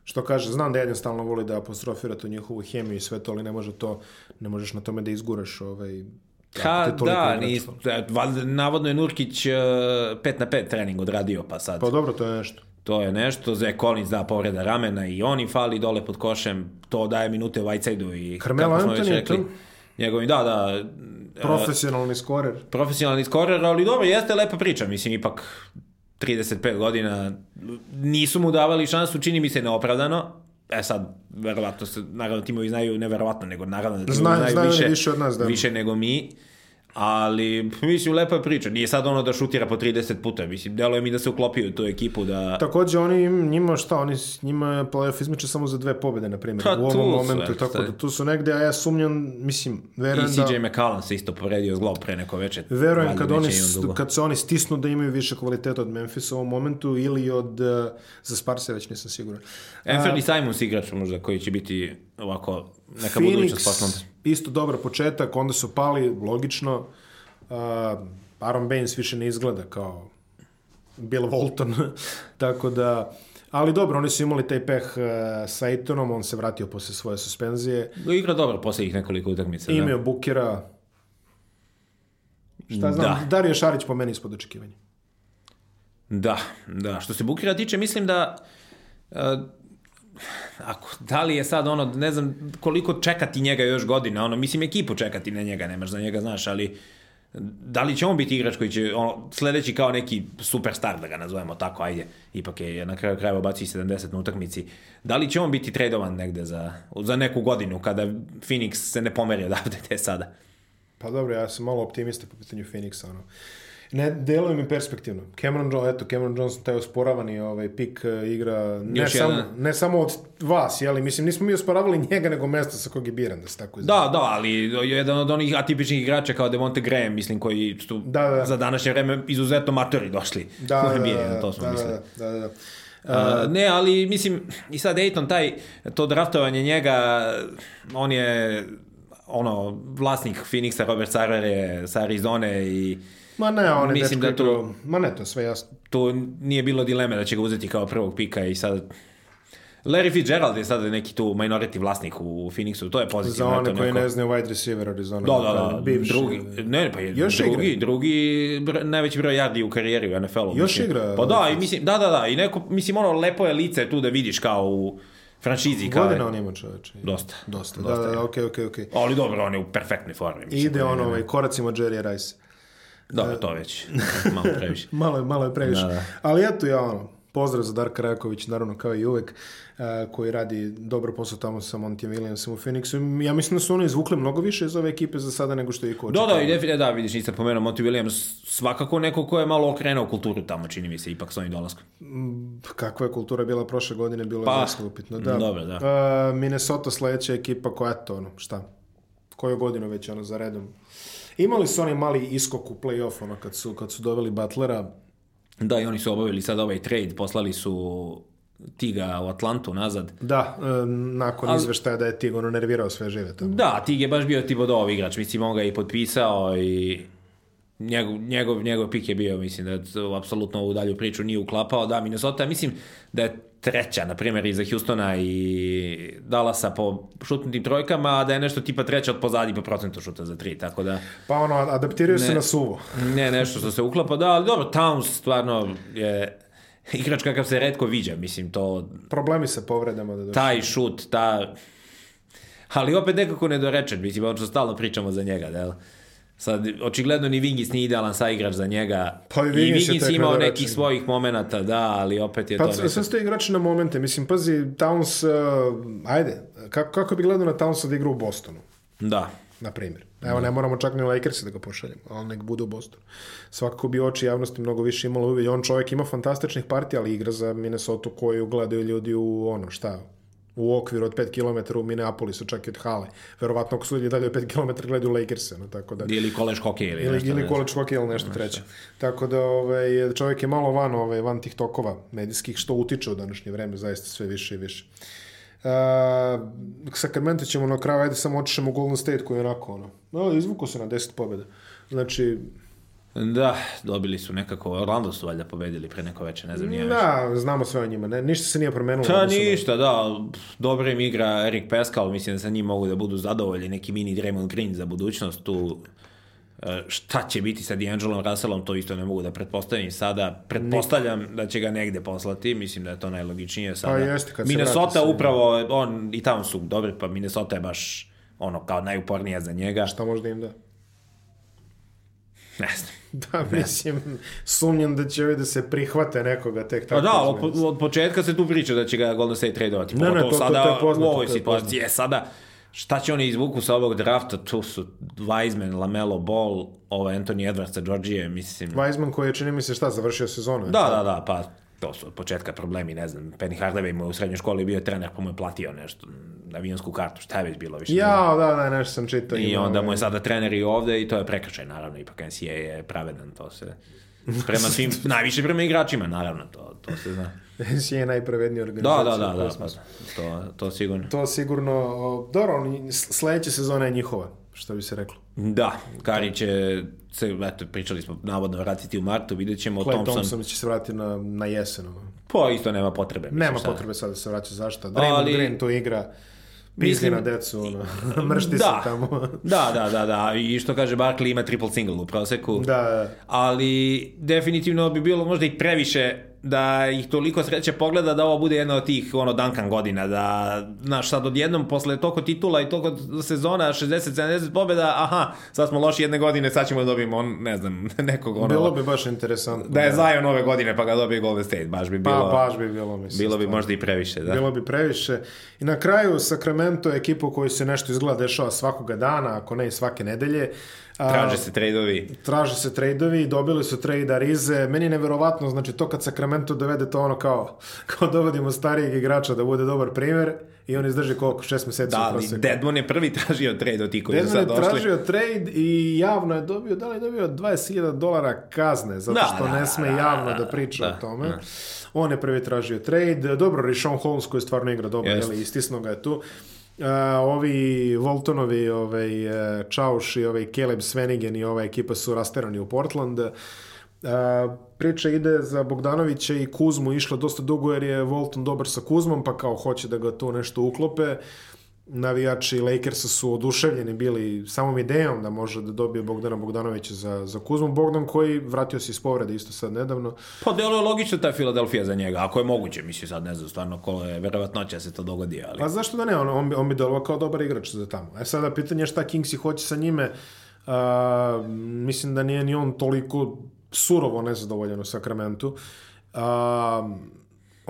što kaže, znam da jedan stalno voli da apostrofira tu njihovu hemiju i sve to, ali ne može to, ne možeš na tome da izguraš ovaj, Ha, da, nis, valjda, navodno je Nurkić 5 na 5 trening odradio, pa sad Pa dobro, to je nešto. to je nešto. Zach Collins da povreda ramena i on im fali dole pod košem, to daje minute Whiteside-u i Carmelo Anthony je tu? njegovi, da, da, Profesionalni skorer. profesionalni skorer, ali dobro, jeste lepa priča, mislim, ipak 35 godina, nisu mu davali šansu, čini mi se neopravdano, e sad, verovatno se, naravno timovi znaju, ne verovatno, nego naravno da timovi Znaju- znaju, više, više od nas, da. više nego mi, ali, mislim, lepa je priča, nije sad ono da šutira po 30 puta, mislim, deluje mi da se uklopio u tu ekipu, da... Takođe, oni, njima šta, oni, njima je playoff izmeče samo za dve pobjede, na primjer, Pa u ovom momentu, tako da tu su negde, a ja sumnjam, mislim, I verujem da... CJ McCallum se isto povredio zglob pre neko veče. Verujem kad, oni, i kad se oni stisnu da imaju više kvaliteta od Memphisa u ovom momentu ili od, uh, za Sparse već nisam siguran. Anthony Simons igrač možda koji će biti ovako neka budućnost Portlanda. Isto dobar početak, onda su pali, logično. Uh, Aaron Baines više ne izgleda kao Bill Walton, tako da... Ali dobro, oni su imali taj peh uh, sa Aitonom, on se vratio posle svoje suspenzije. Igra dobro posljednjih nekoliko utakmica. Imao Bukera. Šta znam, Da. Dario Šarić po meni ispod očekivanja. Da, da. Što se Bukira tiče, mislim da uh, ako, da li je sad ono, ne znam koliko čekati njega još godina, ono, mislim ekipu čekati na njega, nemaš za njega, znaš, ali da li će on biti igrač koji će ono, sledeći kao neki superstar, da ga nazovemo tako, ajde, ipak je na kraju krajeva bacio i 70 na utakmici, da li će on biti tradovan negde za, za neku godinu kada Phoenix se ne pomeri odavde te sada? Pa dobro, ja sam malo optimista po pitanju Phoenixa, ono. Ne, deluje mi perspektivno. Cameron Johnson, eto, Cameron Johnson, taj osporavani ovaj, pik uh, igra, ne, Još samo, ne samo od vas, jeli, mislim, nismo mi osporavali njega, nego mesta sa kog je biran, da se tako izrazi. Da, da, ali jedan od onih atipičnih igrača kao Devonte Graham, mislim, koji su Da, da. za današnje vreme izuzetno matori došli da, da, da, na to smo da, mislili. da, da, da, da. Uh, ne, ali mislim, i sad Dayton, taj, to draftovanje njega, on je ono, vlasnik Phoenixa, Robert Sarver je sa Arizone i Ma ne, on je Mislim da to- Ma ne, to sve jasno. tu nije bilo dileme da će ga uzeti kao prvog pika i sad Larry Fitzgerald je sad neki tu minority vlasnik u Phoenixu, to je Za pozitivno. one eto, koji neko- ne znaju wide receiver Arizona. Da, da, da, bivši. drugi, ne, pa je Još drugi, igra? drugi br- najveći broj yardi u karijeri u NFL-u. Još mislim. igra, Pa da, i mislim, da, da, da, i neko, mislim, ono, lepo je lice tu da vidiš kao u franšizi. Kao, Godina on ima čoveče. Dosta. Dosta, Dosta da, da, okej, okej, okej. Ali dobro, on je u perfektnoj formi. Mislim, Ide on ovaj, koracima Jerry Rice. Dobro, to već, malo previše. Malo je, malo je previše. Da, da. Ali eto ja ono, Pozdrav za Darka Rajaković, naravno kao i uvek, uh, koji radi dobro posao tamo sa Montijem Williamsom u Phoenixu. Ja mislim da su oni izvukli mnogo više iz ove ekipe za sada nego što je i ko Da, da, i definitivno, da, vidiš, nisam pomenuo Monty Williams, svakako neko ko je malo okrenuo kulturu tamo, čini mi se, ipak s ovim dolaskom. Mm, kakva je kultura bila prošle godine, bilo Pa, je zaista upitno. Da. dobro, da. Uh, Minnesota sledeća ekipa koja, eto, ono, šta, koju godinu već, ono, za redom. Imali su oni mali iskok u play-off, ono, kad su, kad su doveli Butlera, Da, i oni su obavili sad ovaj trade, poslali su Tiga u Atlantu nazad. Da, e, nakon Al- izveštaja da je Tig ono nervirao sve žive tamo. Da, Tig je baš bio Tibodov igrač, mislim, on ga je i potpisao i njegov, njegov, njegov pik je bio, mislim, da to apsolutno ovu dalju priču nije uklapao. Da, Minnesota, mislim da je treća, na primjer, iza Houstona i Dallasa po šutnutim trojkama, a da je nešto tipa treća od pozadi po procentu šuta za tri, tako da Pa ono, adaptiraju se Ne. na suvo. ne nešto što se uklapa, da, ali dobro, Towns stvarno je igrač kakav se redko viđa, mislim, to Problemi sa povredama da došli. taj šut, ta... Ali opet nekako nedorečen, mislim, ono što stalno pričamo za njega, da Sad, očigledno ni Vingis nije idealan saigrač za njega. Pa i I Vingis je Vingis tek imao nekih svojih momenata, da, ali opet je Pa to nekako... sve ste igrači na momente. Mislim, pazi, Towns, uh, ajde, kako, kako bi gledao na Townsa da igra u Bostonu? Da. na primjer. Evo, ne moramo čak ni Lakersi da ga pošaljemo, ali nek bude u Bostonu. Svakako bi oči javnosti mnogo više imalo uvijek. On čovjek ima fantastičnih partija, ali igra za Minnesota koju gledaju ljudi u ono, šta, u okviru od 5 km u Minneapolisu, čak i od hale. Verovatno ako su ljudi dalje od 5 km gledaju Lakerse, no, tako da... Ili koleš hokej ili, Ili, nešto. ili college hockey ili nešto treće. Tako da ovaj, čovjek je malo van, ovaj, van tih tokova medijskih, što utiče u današnje vreme, zaista sve više i više. Uh, Sacramento ćemo na kraju, ajde samo očišemo u Golden State koji je onako ono, no, izvuko se na 10 pobjeda. Znači, Da, dobili su nekako, Orlando su valjda pobedili pre neko veče, ne znam nije više. da, znamo sve o njima, ne, ništa se nije promenilo. Pa odnosu na- ništa, da, dobro im igra Erik Pascal, mislim da sa njim mogu da budu zadovoljni, neki mini Draymond Green za budućnost tu. E, šta će biti sa D'Angelom Russellom, to isto ne mogu da pretpostavim sada. Pretpostavljam da će ga negde poslati, mislim da je to najlogičnije sada. Pa jeste, kad se vrati Minnesota se- upravo, on i tamo su dobri, pa Minnesota je baš ono kao najupornija za njega. Šta možda im da? Ne znam. Da, mislim, sumnjam da će ovi da se prihvate nekoga tek Pa tako. da, između. od, od početka se tu priča da će ga Golden State tradeovati. Ne, ne, to- to- sada to je poznato, u ovoj to situaciji. Je, sada, šta će oni izvuku sa ovog drafta? Tu su Wiseman, Lamelo Ball, ovo Anthony Edwards sa Georgije, mislim. Weizman koji je, čini mi se, šta, završio sezonu. Da, to? da, da, pa to su od početka problemi, ne znam. Penny Hardaway mu je u srednjoj školi bio trener, pa mu je platio nešto, avionsku kartu, šta je već bilo više. Ja, da, da, nešto sam čitao. I ima, onda mu je sada trener i ovde i to je prekršaj, naravno, ipak NCAA je pravedan, to se... Prema svim, najviše prema igračima, naravno, to, to se zna. NCAA je najpravednija Da, organizacija. da, da, da, kosmosu. pa, to, to sigurno. To sigurno, dobro, sledeća sezona je njihova, što bi se reklo. Da, Kari će se, eto, pričali smo, navodno vratiti u martu, vidjet ćemo, Clay Thompson, Thompson će se vratiti na, na jesen. ono. pa isto nema potrebe. mislim, Nema šta. potrebe sad da se vraća zašto. Draymond Ali- Green tu igra, pizdi Mislim- na decu, ono, mršti Da. se tamo. Da, da, da, da, i što kaže Barkley ima triple single u proseku. da, ali definitivno bi bilo možda i previše da ih toliko sreće pogleda da ovo bude jedna od tih ono Duncan godina da znaš sad odjednom posle toliko titula i toliko sezona 60-70 pobjeda aha sad smo loši jedne godine sad ćemo da dobijemo on, ne znam nekog ono bilo bi baš interesantno. da je Zion ove godine pa ga dobije Golden State baš bi Pa, bilo baš bi bilo, mislim. bilo bi stvarno. možda i previše da Bilo bi previše. I na kraju Sacramento je ekipa u kojoj se nešto izgleda dešava svakoga dana, ako ne i svake nedelje. Traže se tradeovi Traže se trejdovi, dobili su trade Arize. Meni je neverovatno, znači to kad Sacramento dovede to ono kao, kao dovodimo starijeg igrača da bude dobar primjer i on izdrži koliko, šest meseci da u proseku. Deadmon je prvi tražio trade od ti koji su Deadman sad je došli tražio trade i javno je dobio, da li je dobio 20.000 dolara kazne, zato Da, što da, ne sme da, javno da, da priča da, o tome. da. On je prvi tražio trade. Dobro, Rishon Holmes koji stvarno igra dobro, jeli, istisno ga je tu. Uh, ovi Voltonovi, ovaj, uh, Čauš i ovaj Caleb Svenigen i ova ekipa su rasterani u Portland. Uh, priča ide za Bogdanovića i Kuzmu išla dosta dugo jer je Volton dobar sa Kuzmom pa kao hoće da ga tu nešto uklope navijači Lakersa su oduševljeni bili samom idejom da može da dobije Bogdana Bogdanovića za, za Kuzmu. Bogdan koji vratio se iz povrede isto sad nedavno. Pa delo je logično ta Filadelfija za njega, ako je moguće, mislim sad ne znam stvarno ko je verovatnoća da se to dogodi, ali... Pa zašto da ne, on, on, on bi delovao kao dobar igrač za tamo. E sada pitanje je šta Kingsi hoće sa njime. A, mislim da nije ni on toliko surovo nezadovoljan u Sakramentu. Uh,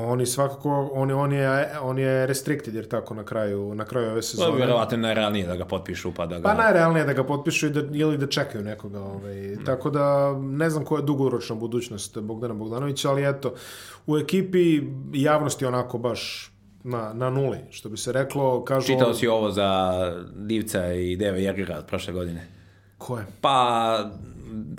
Oni svakako, on, on, je, on je restricted jer tako na kraju, na kraju ove sezone. To je vjerovatno najrealnije da ga potpišu pa da ga... Pa najrealnije da ga potpišu i da, ili da čekaju nekoga. Ovaj. Mm. Tako da ne znam koja je dugoročna budućnost Bogdana Bogdanovića, ali eto, u ekipi javnosti onako baš na, na nuli, što bi se reklo. Kažu, Čitao si ovo za Divca i Deva Jergera od prošle godine? Ko je? Pa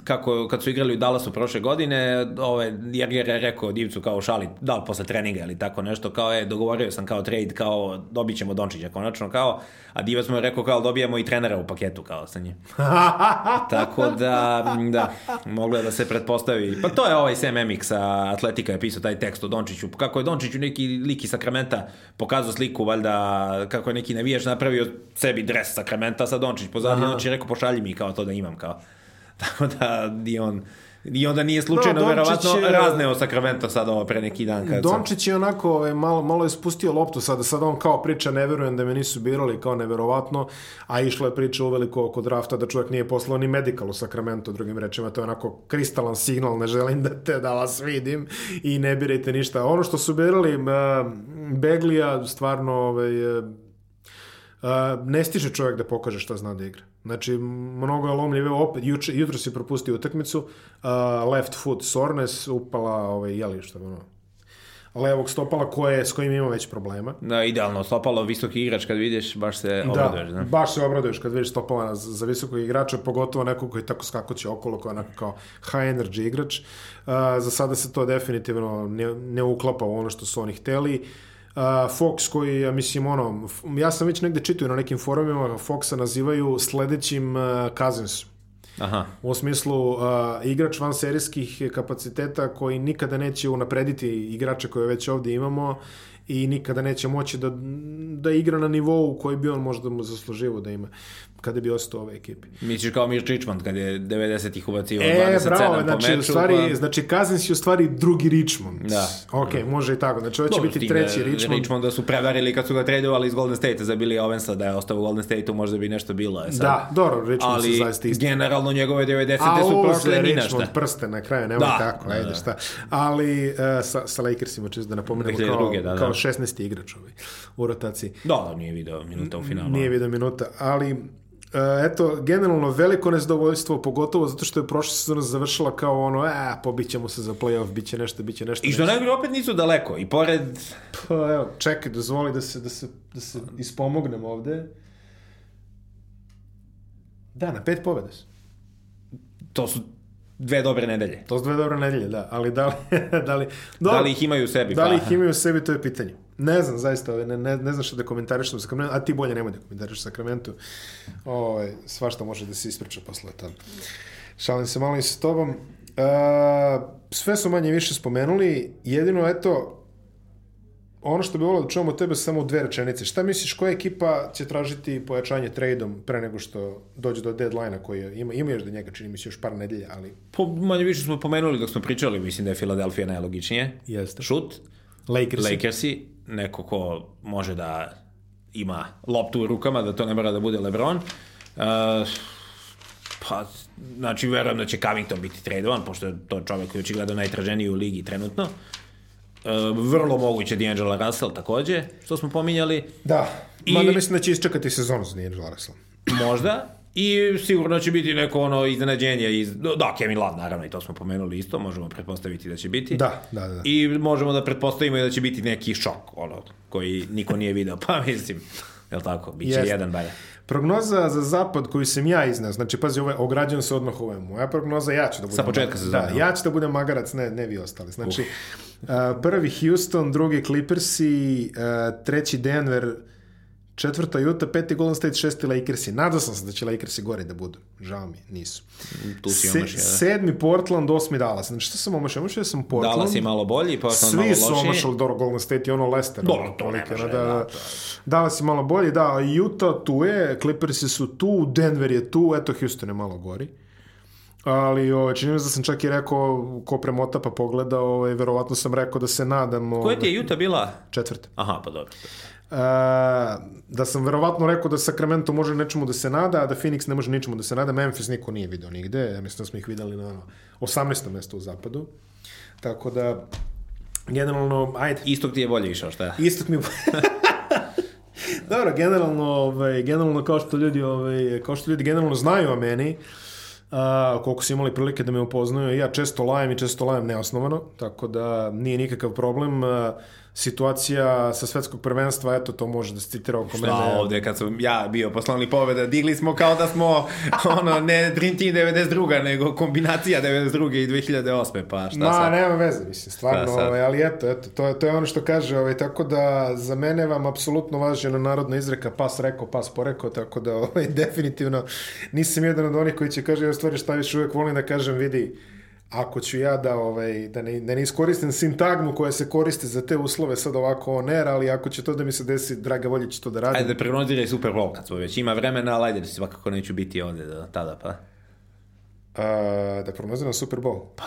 kako, kad su igrali u Dallasu prošle godine, ovaj, Jerger je rekao Divcu kao šali, da li posle treninga ili tako nešto, kao je, dogovorio sam kao trade, kao dobit ćemo Dončića konačno, kao, a Divac mu je rekao kao dobijamo i trenera u paketu, kao sa njim. tako da, da, moglo je da se pretpostavi. Pa to je ovaj Sam Emik sa Atletika je pisao taj tekst o Dončiću, kako je Dončiću neki liki Sakramenta pokazao sliku, valjda, kako je neki navijač napravio sebi dres Sakramenta sa Dončić pozadnje, znači rekao pošalji mi kao to da imam, kao. Tako da i on I onda nije slučajno, no, verovatno, je, razneo Sakramento sad ovo pre neki dan. Kad Dončić je onako ovaj, malo, malo je spustio loptu sada, sad on kao priča, ne verujem da me nisu birali, kao neverovatno, a išla je priča uveliko oko drafta da čovjek nije poslao ni medical u Sakramento, drugim rečima, to je onako kristalan signal, ne želim da te da vas vidim i ne birajte ništa. Ono što su birali, Beglija, stvarno, ovaj, uh, ne stiže čovjek da pokaže šta zna da igra. Znači, mnogo je lomljive, opet, juče, jutro si propustio utakmicu, uh, left foot soreness, upala, ovaj, jeli što ono, levog stopala koje, s kojim ima već problema. Da, idealno stopalo, visoki igrač kad vidiš, baš se da, obraduješ. Da, baš se obraduješ kad vidiš stopala za, za visokog igrača, pogotovo nekog koji tako skakuće okolo, koji je onako kao high energy igrač. Uh, za sada se to definitivno ne, ne uklapa u ono što su oni hteli. Uh, Fox koji, ja mislim, ono, ja sam već negde čitao na nekim forumima, Foxa nazivaju sledećim uh, Cousins. Aha. U smislu uh, igrač van serijskih kapaciteta koji nikada neće unaprediti igrače koje već ovde imamo i nikada neće moći da, da igra na nivou koji bi on možda mu zasluživo da ima kada bi ostao ovoj ekipi. Misliš kao Mir Richmond kad je 90-ih ubacio e, 27 bravo, po znači, meču. U stvari, pa... Znači Cousins je u stvari drugi Richmond. Da. Ok, da. može i tako. Znači ovo će Dobro, biti treći Richmond. Richmonda su prevarili kad su ga tradovali iz Golden State za Billy Owensa da je ostao u Golden State-u možda bi nešto bilo. Je sad. Da, dobro, Richmond ali, su zaista isti. generalno njegove 90 A, su prošle ni našta. A prste na kraju, nemoj da, tako, da, ajde da. šta. Ali uh, sa, sa Lakersima, čisto da napomenemo, kao, druge, da, da. kao 16. igrač ovaj, u rotaciji. Da, da, nije video minuta u finalu. Nije video minuta, ali eto, generalno veliko nezadovoljstvo, pogotovo zato što je prošla sezona završila kao ono, e, pobićemo se za playoff, biće nešto, biće nešto. I što najgore opet nisu daleko, i pored... Pa evo, čekaj, dozvoli da se, da se, da se ispomognem ovde. Da, na pet pobjede su. To su dve dobre nedelje. To su dve dobre nedelje, da, ali da li... da li, do, da li ih imaju u sebi? Da li pa? ih imaju u sebi, to je pitanje. Ne znam, zaista, ne, ne, ne znam što da komentariš sa Sakramentu, a ti bolje nemoj da komentariš sa Sakramentu. Ovaj, svašta može da se ispriča posle toga. Šalim se malo i sa tobom. Uh, sve su manje više spomenuli, jedino, eto, ono što bi volio da čujemo od tebe samo dve rečenice. Šta misliš, koja ekipa će tražiti pojačanje tradeom pre nego što dođe do deadline-a koji je, ima, ima još da njega, čini mi se još par nedelja, ali... Po, manje više smo pomenuli dok smo pričali, mislim da je Filadelfija najlogičnije. Jeste. Šut. Lakersi. Lakersi, neko ko može da ima loptu u rukama, da to ne mora da bude LeBron. Uh, pa, znači, verujem da će Covington biti tradovan, pošto je to čovek koji je očigledno najtraženiji u ligi trenutno. Uh, vrlo moguće D'Angelo Russell takođe, što smo pominjali. Da, I... mada mislim da će isčekati sezonu za D'Angelo Russell. Možda, I sigurno će biti neko ono iznenađenje iz... Da, Kevin Love, naravno, i to smo pomenuli isto, možemo pretpostaviti da će biti. Da, da, da. I možemo da pretpostavimo i da će biti neki šok, ono, koji niko nije video, pa mislim, je li tako, bit će jedan balja. Prognoza za zapad koju sam ja iznao, znači pazi, ovaj, ograđujem se odmah ovaj, moja prognoza, ja ću da budem... Sa početka sezona. Da, ja ću da budem magarac, ne, ne vi ostali. Znači, uh, prvi Houston, drugi Clippersi, uh, treći Denver, četvrta Utah, peti Golden State, šesti Lakersi. Nadao sam se da će Lakersi gore da budu. Žao mi, nisu. Tu si Se, da? Sedmi Portland, osmi Dallas. Znači što sam omašio? Omašio sam Portland. Dallas je malo bolji, Portland Svi malo lošiji. Svi su omašali dobro Golden State i ono Leicester. Dobro, to ne može. Da, da, da. Dallas je malo bolji, da. Utah tu je, Clippersi su tu, Denver je tu, eto Houston je malo gori. Ali o, čini mi se da sam čak i rekao ko premota pa pogleda, ovaj, verovatno sam rekao da se nadam. Koja ti je Utah bila? Četvrta. Aha, pa dobro. Uh, da sam verovatno rekao da Sacramento može nečemu da se nada, a da Phoenix ne može ničemu da se nada. Memphis niko nije video nigde. Ja mislim da smo ih videli na 18. mesto u zapadu. Tako da, generalno, ajde. Istok ti je bolje išao, šta? Istok mi je Dobro, generalno, ovaj, generalno kao što ljudi, ovaj, kao što ljudi generalno znaju o meni, a, koliko su imali prilike da me upoznaju, ja često lajem i često lajem neosnovano, tako da nije nikakav problem. A, situacija sa svetskog prvenstva, eto, to može da se citira oko Šta mene. Šta ovde, kad sam ja bio poslovni pobjeda, digli smo kao da smo, ono, ne Dream Team 92. nego kombinacija 92. i 2008. Pa šta Ma, sad? nema veze, mislim, stvarno, ovaj, ali eto, eto, to je, to je ono što kaže, ovaj, tako da za mene vam apsolutno važi ona narodna izreka pas rekao, pas porekao, tako da ovaj, definitivno nisam jedan od onih koji će kaže, ja stvari šta više uvek volim da kažem, vidi, ako ću ja da, ovaj, da, ne, da ne iskoristim sintagmu koja se koristi za te uslove sad ovako on air, ali ako će to da mi se desi, draga volje će to da radim. Ajde, prognoziraj Super Bowl kad smo već ima vremena, ali ajde, svakako neću biti ovde do tada, pa. A, da prognoziram Super Bowl? Pa,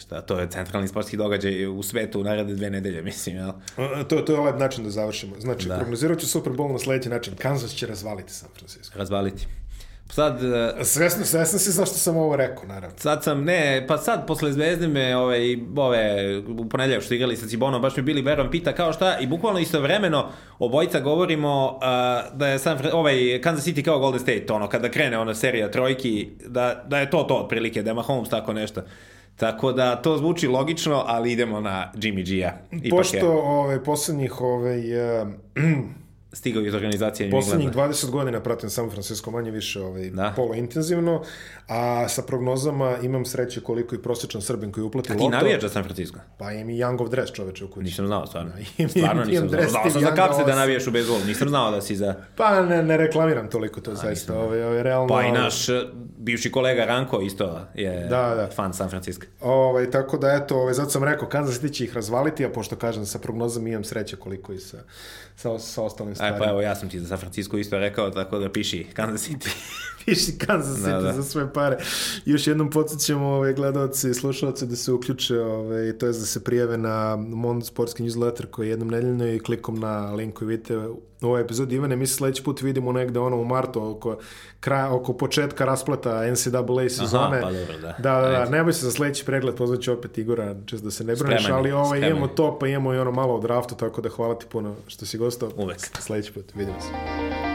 šta, to je centralni sportski događaj u svetu u naredne dve nedelje, mislim, jel? A, to, to je ovaj način da završimo. Znači, da. prognozirat ću Super Bowl na sledeći način. Kansas će razvaliti San Francisco. Razvaliti. Sad... Uh, svesno, svesno si zašto sam ovo rekao, naravno. Sad sam, ne, pa sad posle Zvezde me ovaj, ove, u ponedljak što igrali sa Cibonom, baš mi bili Veron pita kao šta i bukvalno istovremeno obojica govorimo uh, da je San, ovaj, Kansas City kao Golden State, ono, kada krene ona serija trojki, da, da je to to otprilike, da je Mahomes tako nešto. Tako da to zvuči logično, ali idemo na Jimmy G-a. Pošto ove, poslednjih ove, uh, stigao iz organizacije Poslednjih 20 godina pratim San Francisco manje više ovaj, da. polo intenzivno, a sa prognozama imam sreće koliko i prosječan Srbin koji uplati loto. A ti navijaš za San Francisco? Pa im i Youngov dres čoveče u kući. Nisam znao, stvarno. Im, stvarno nisam znao. Znao sam za kapse da navijaš u bezvolu, nisam znao da si za... Pa ne, ne reklamiram toliko to a, zaista. Ovaj, ovaj, realno... Pa i naš eh, bivši kolega Ranko isto je da, da. fan San Francisco. Ovaj, tako da eto, ovaj, zato sam rekao, Kansas City će ih razvaliti, a pošto kažem sa prognozama imam sreće koliko i sa, sa, sa ostalim stvarima. Aj, pa evo, ja sam ti za San Francisco isto rekao, tako da piši Kansas City. Piši Kansas City da, da. za sve pare. Još jednom podsjećamo ove gledalce i slušalce da se uključe, ove, to je da se prijave na Mond sportski newsletter koji je jednom nedeljno i klikom na link koji vidite u ovoj epizodi. Ivane, mi se sledeći put vidimo negde ono u martu oko, kraja, oko početka raspleta NCAA sezone. Aha, pa dobro, da. Da, da, da. Nemoj se za sledeći pregled, pozvaću opet Igora, čest da se ne braniš, ali ovaj, imamo to, pa imamo i ono malo o draftu, tako da hvala ti puno što si gostao. Uvek. Sledeći put, vidimo se.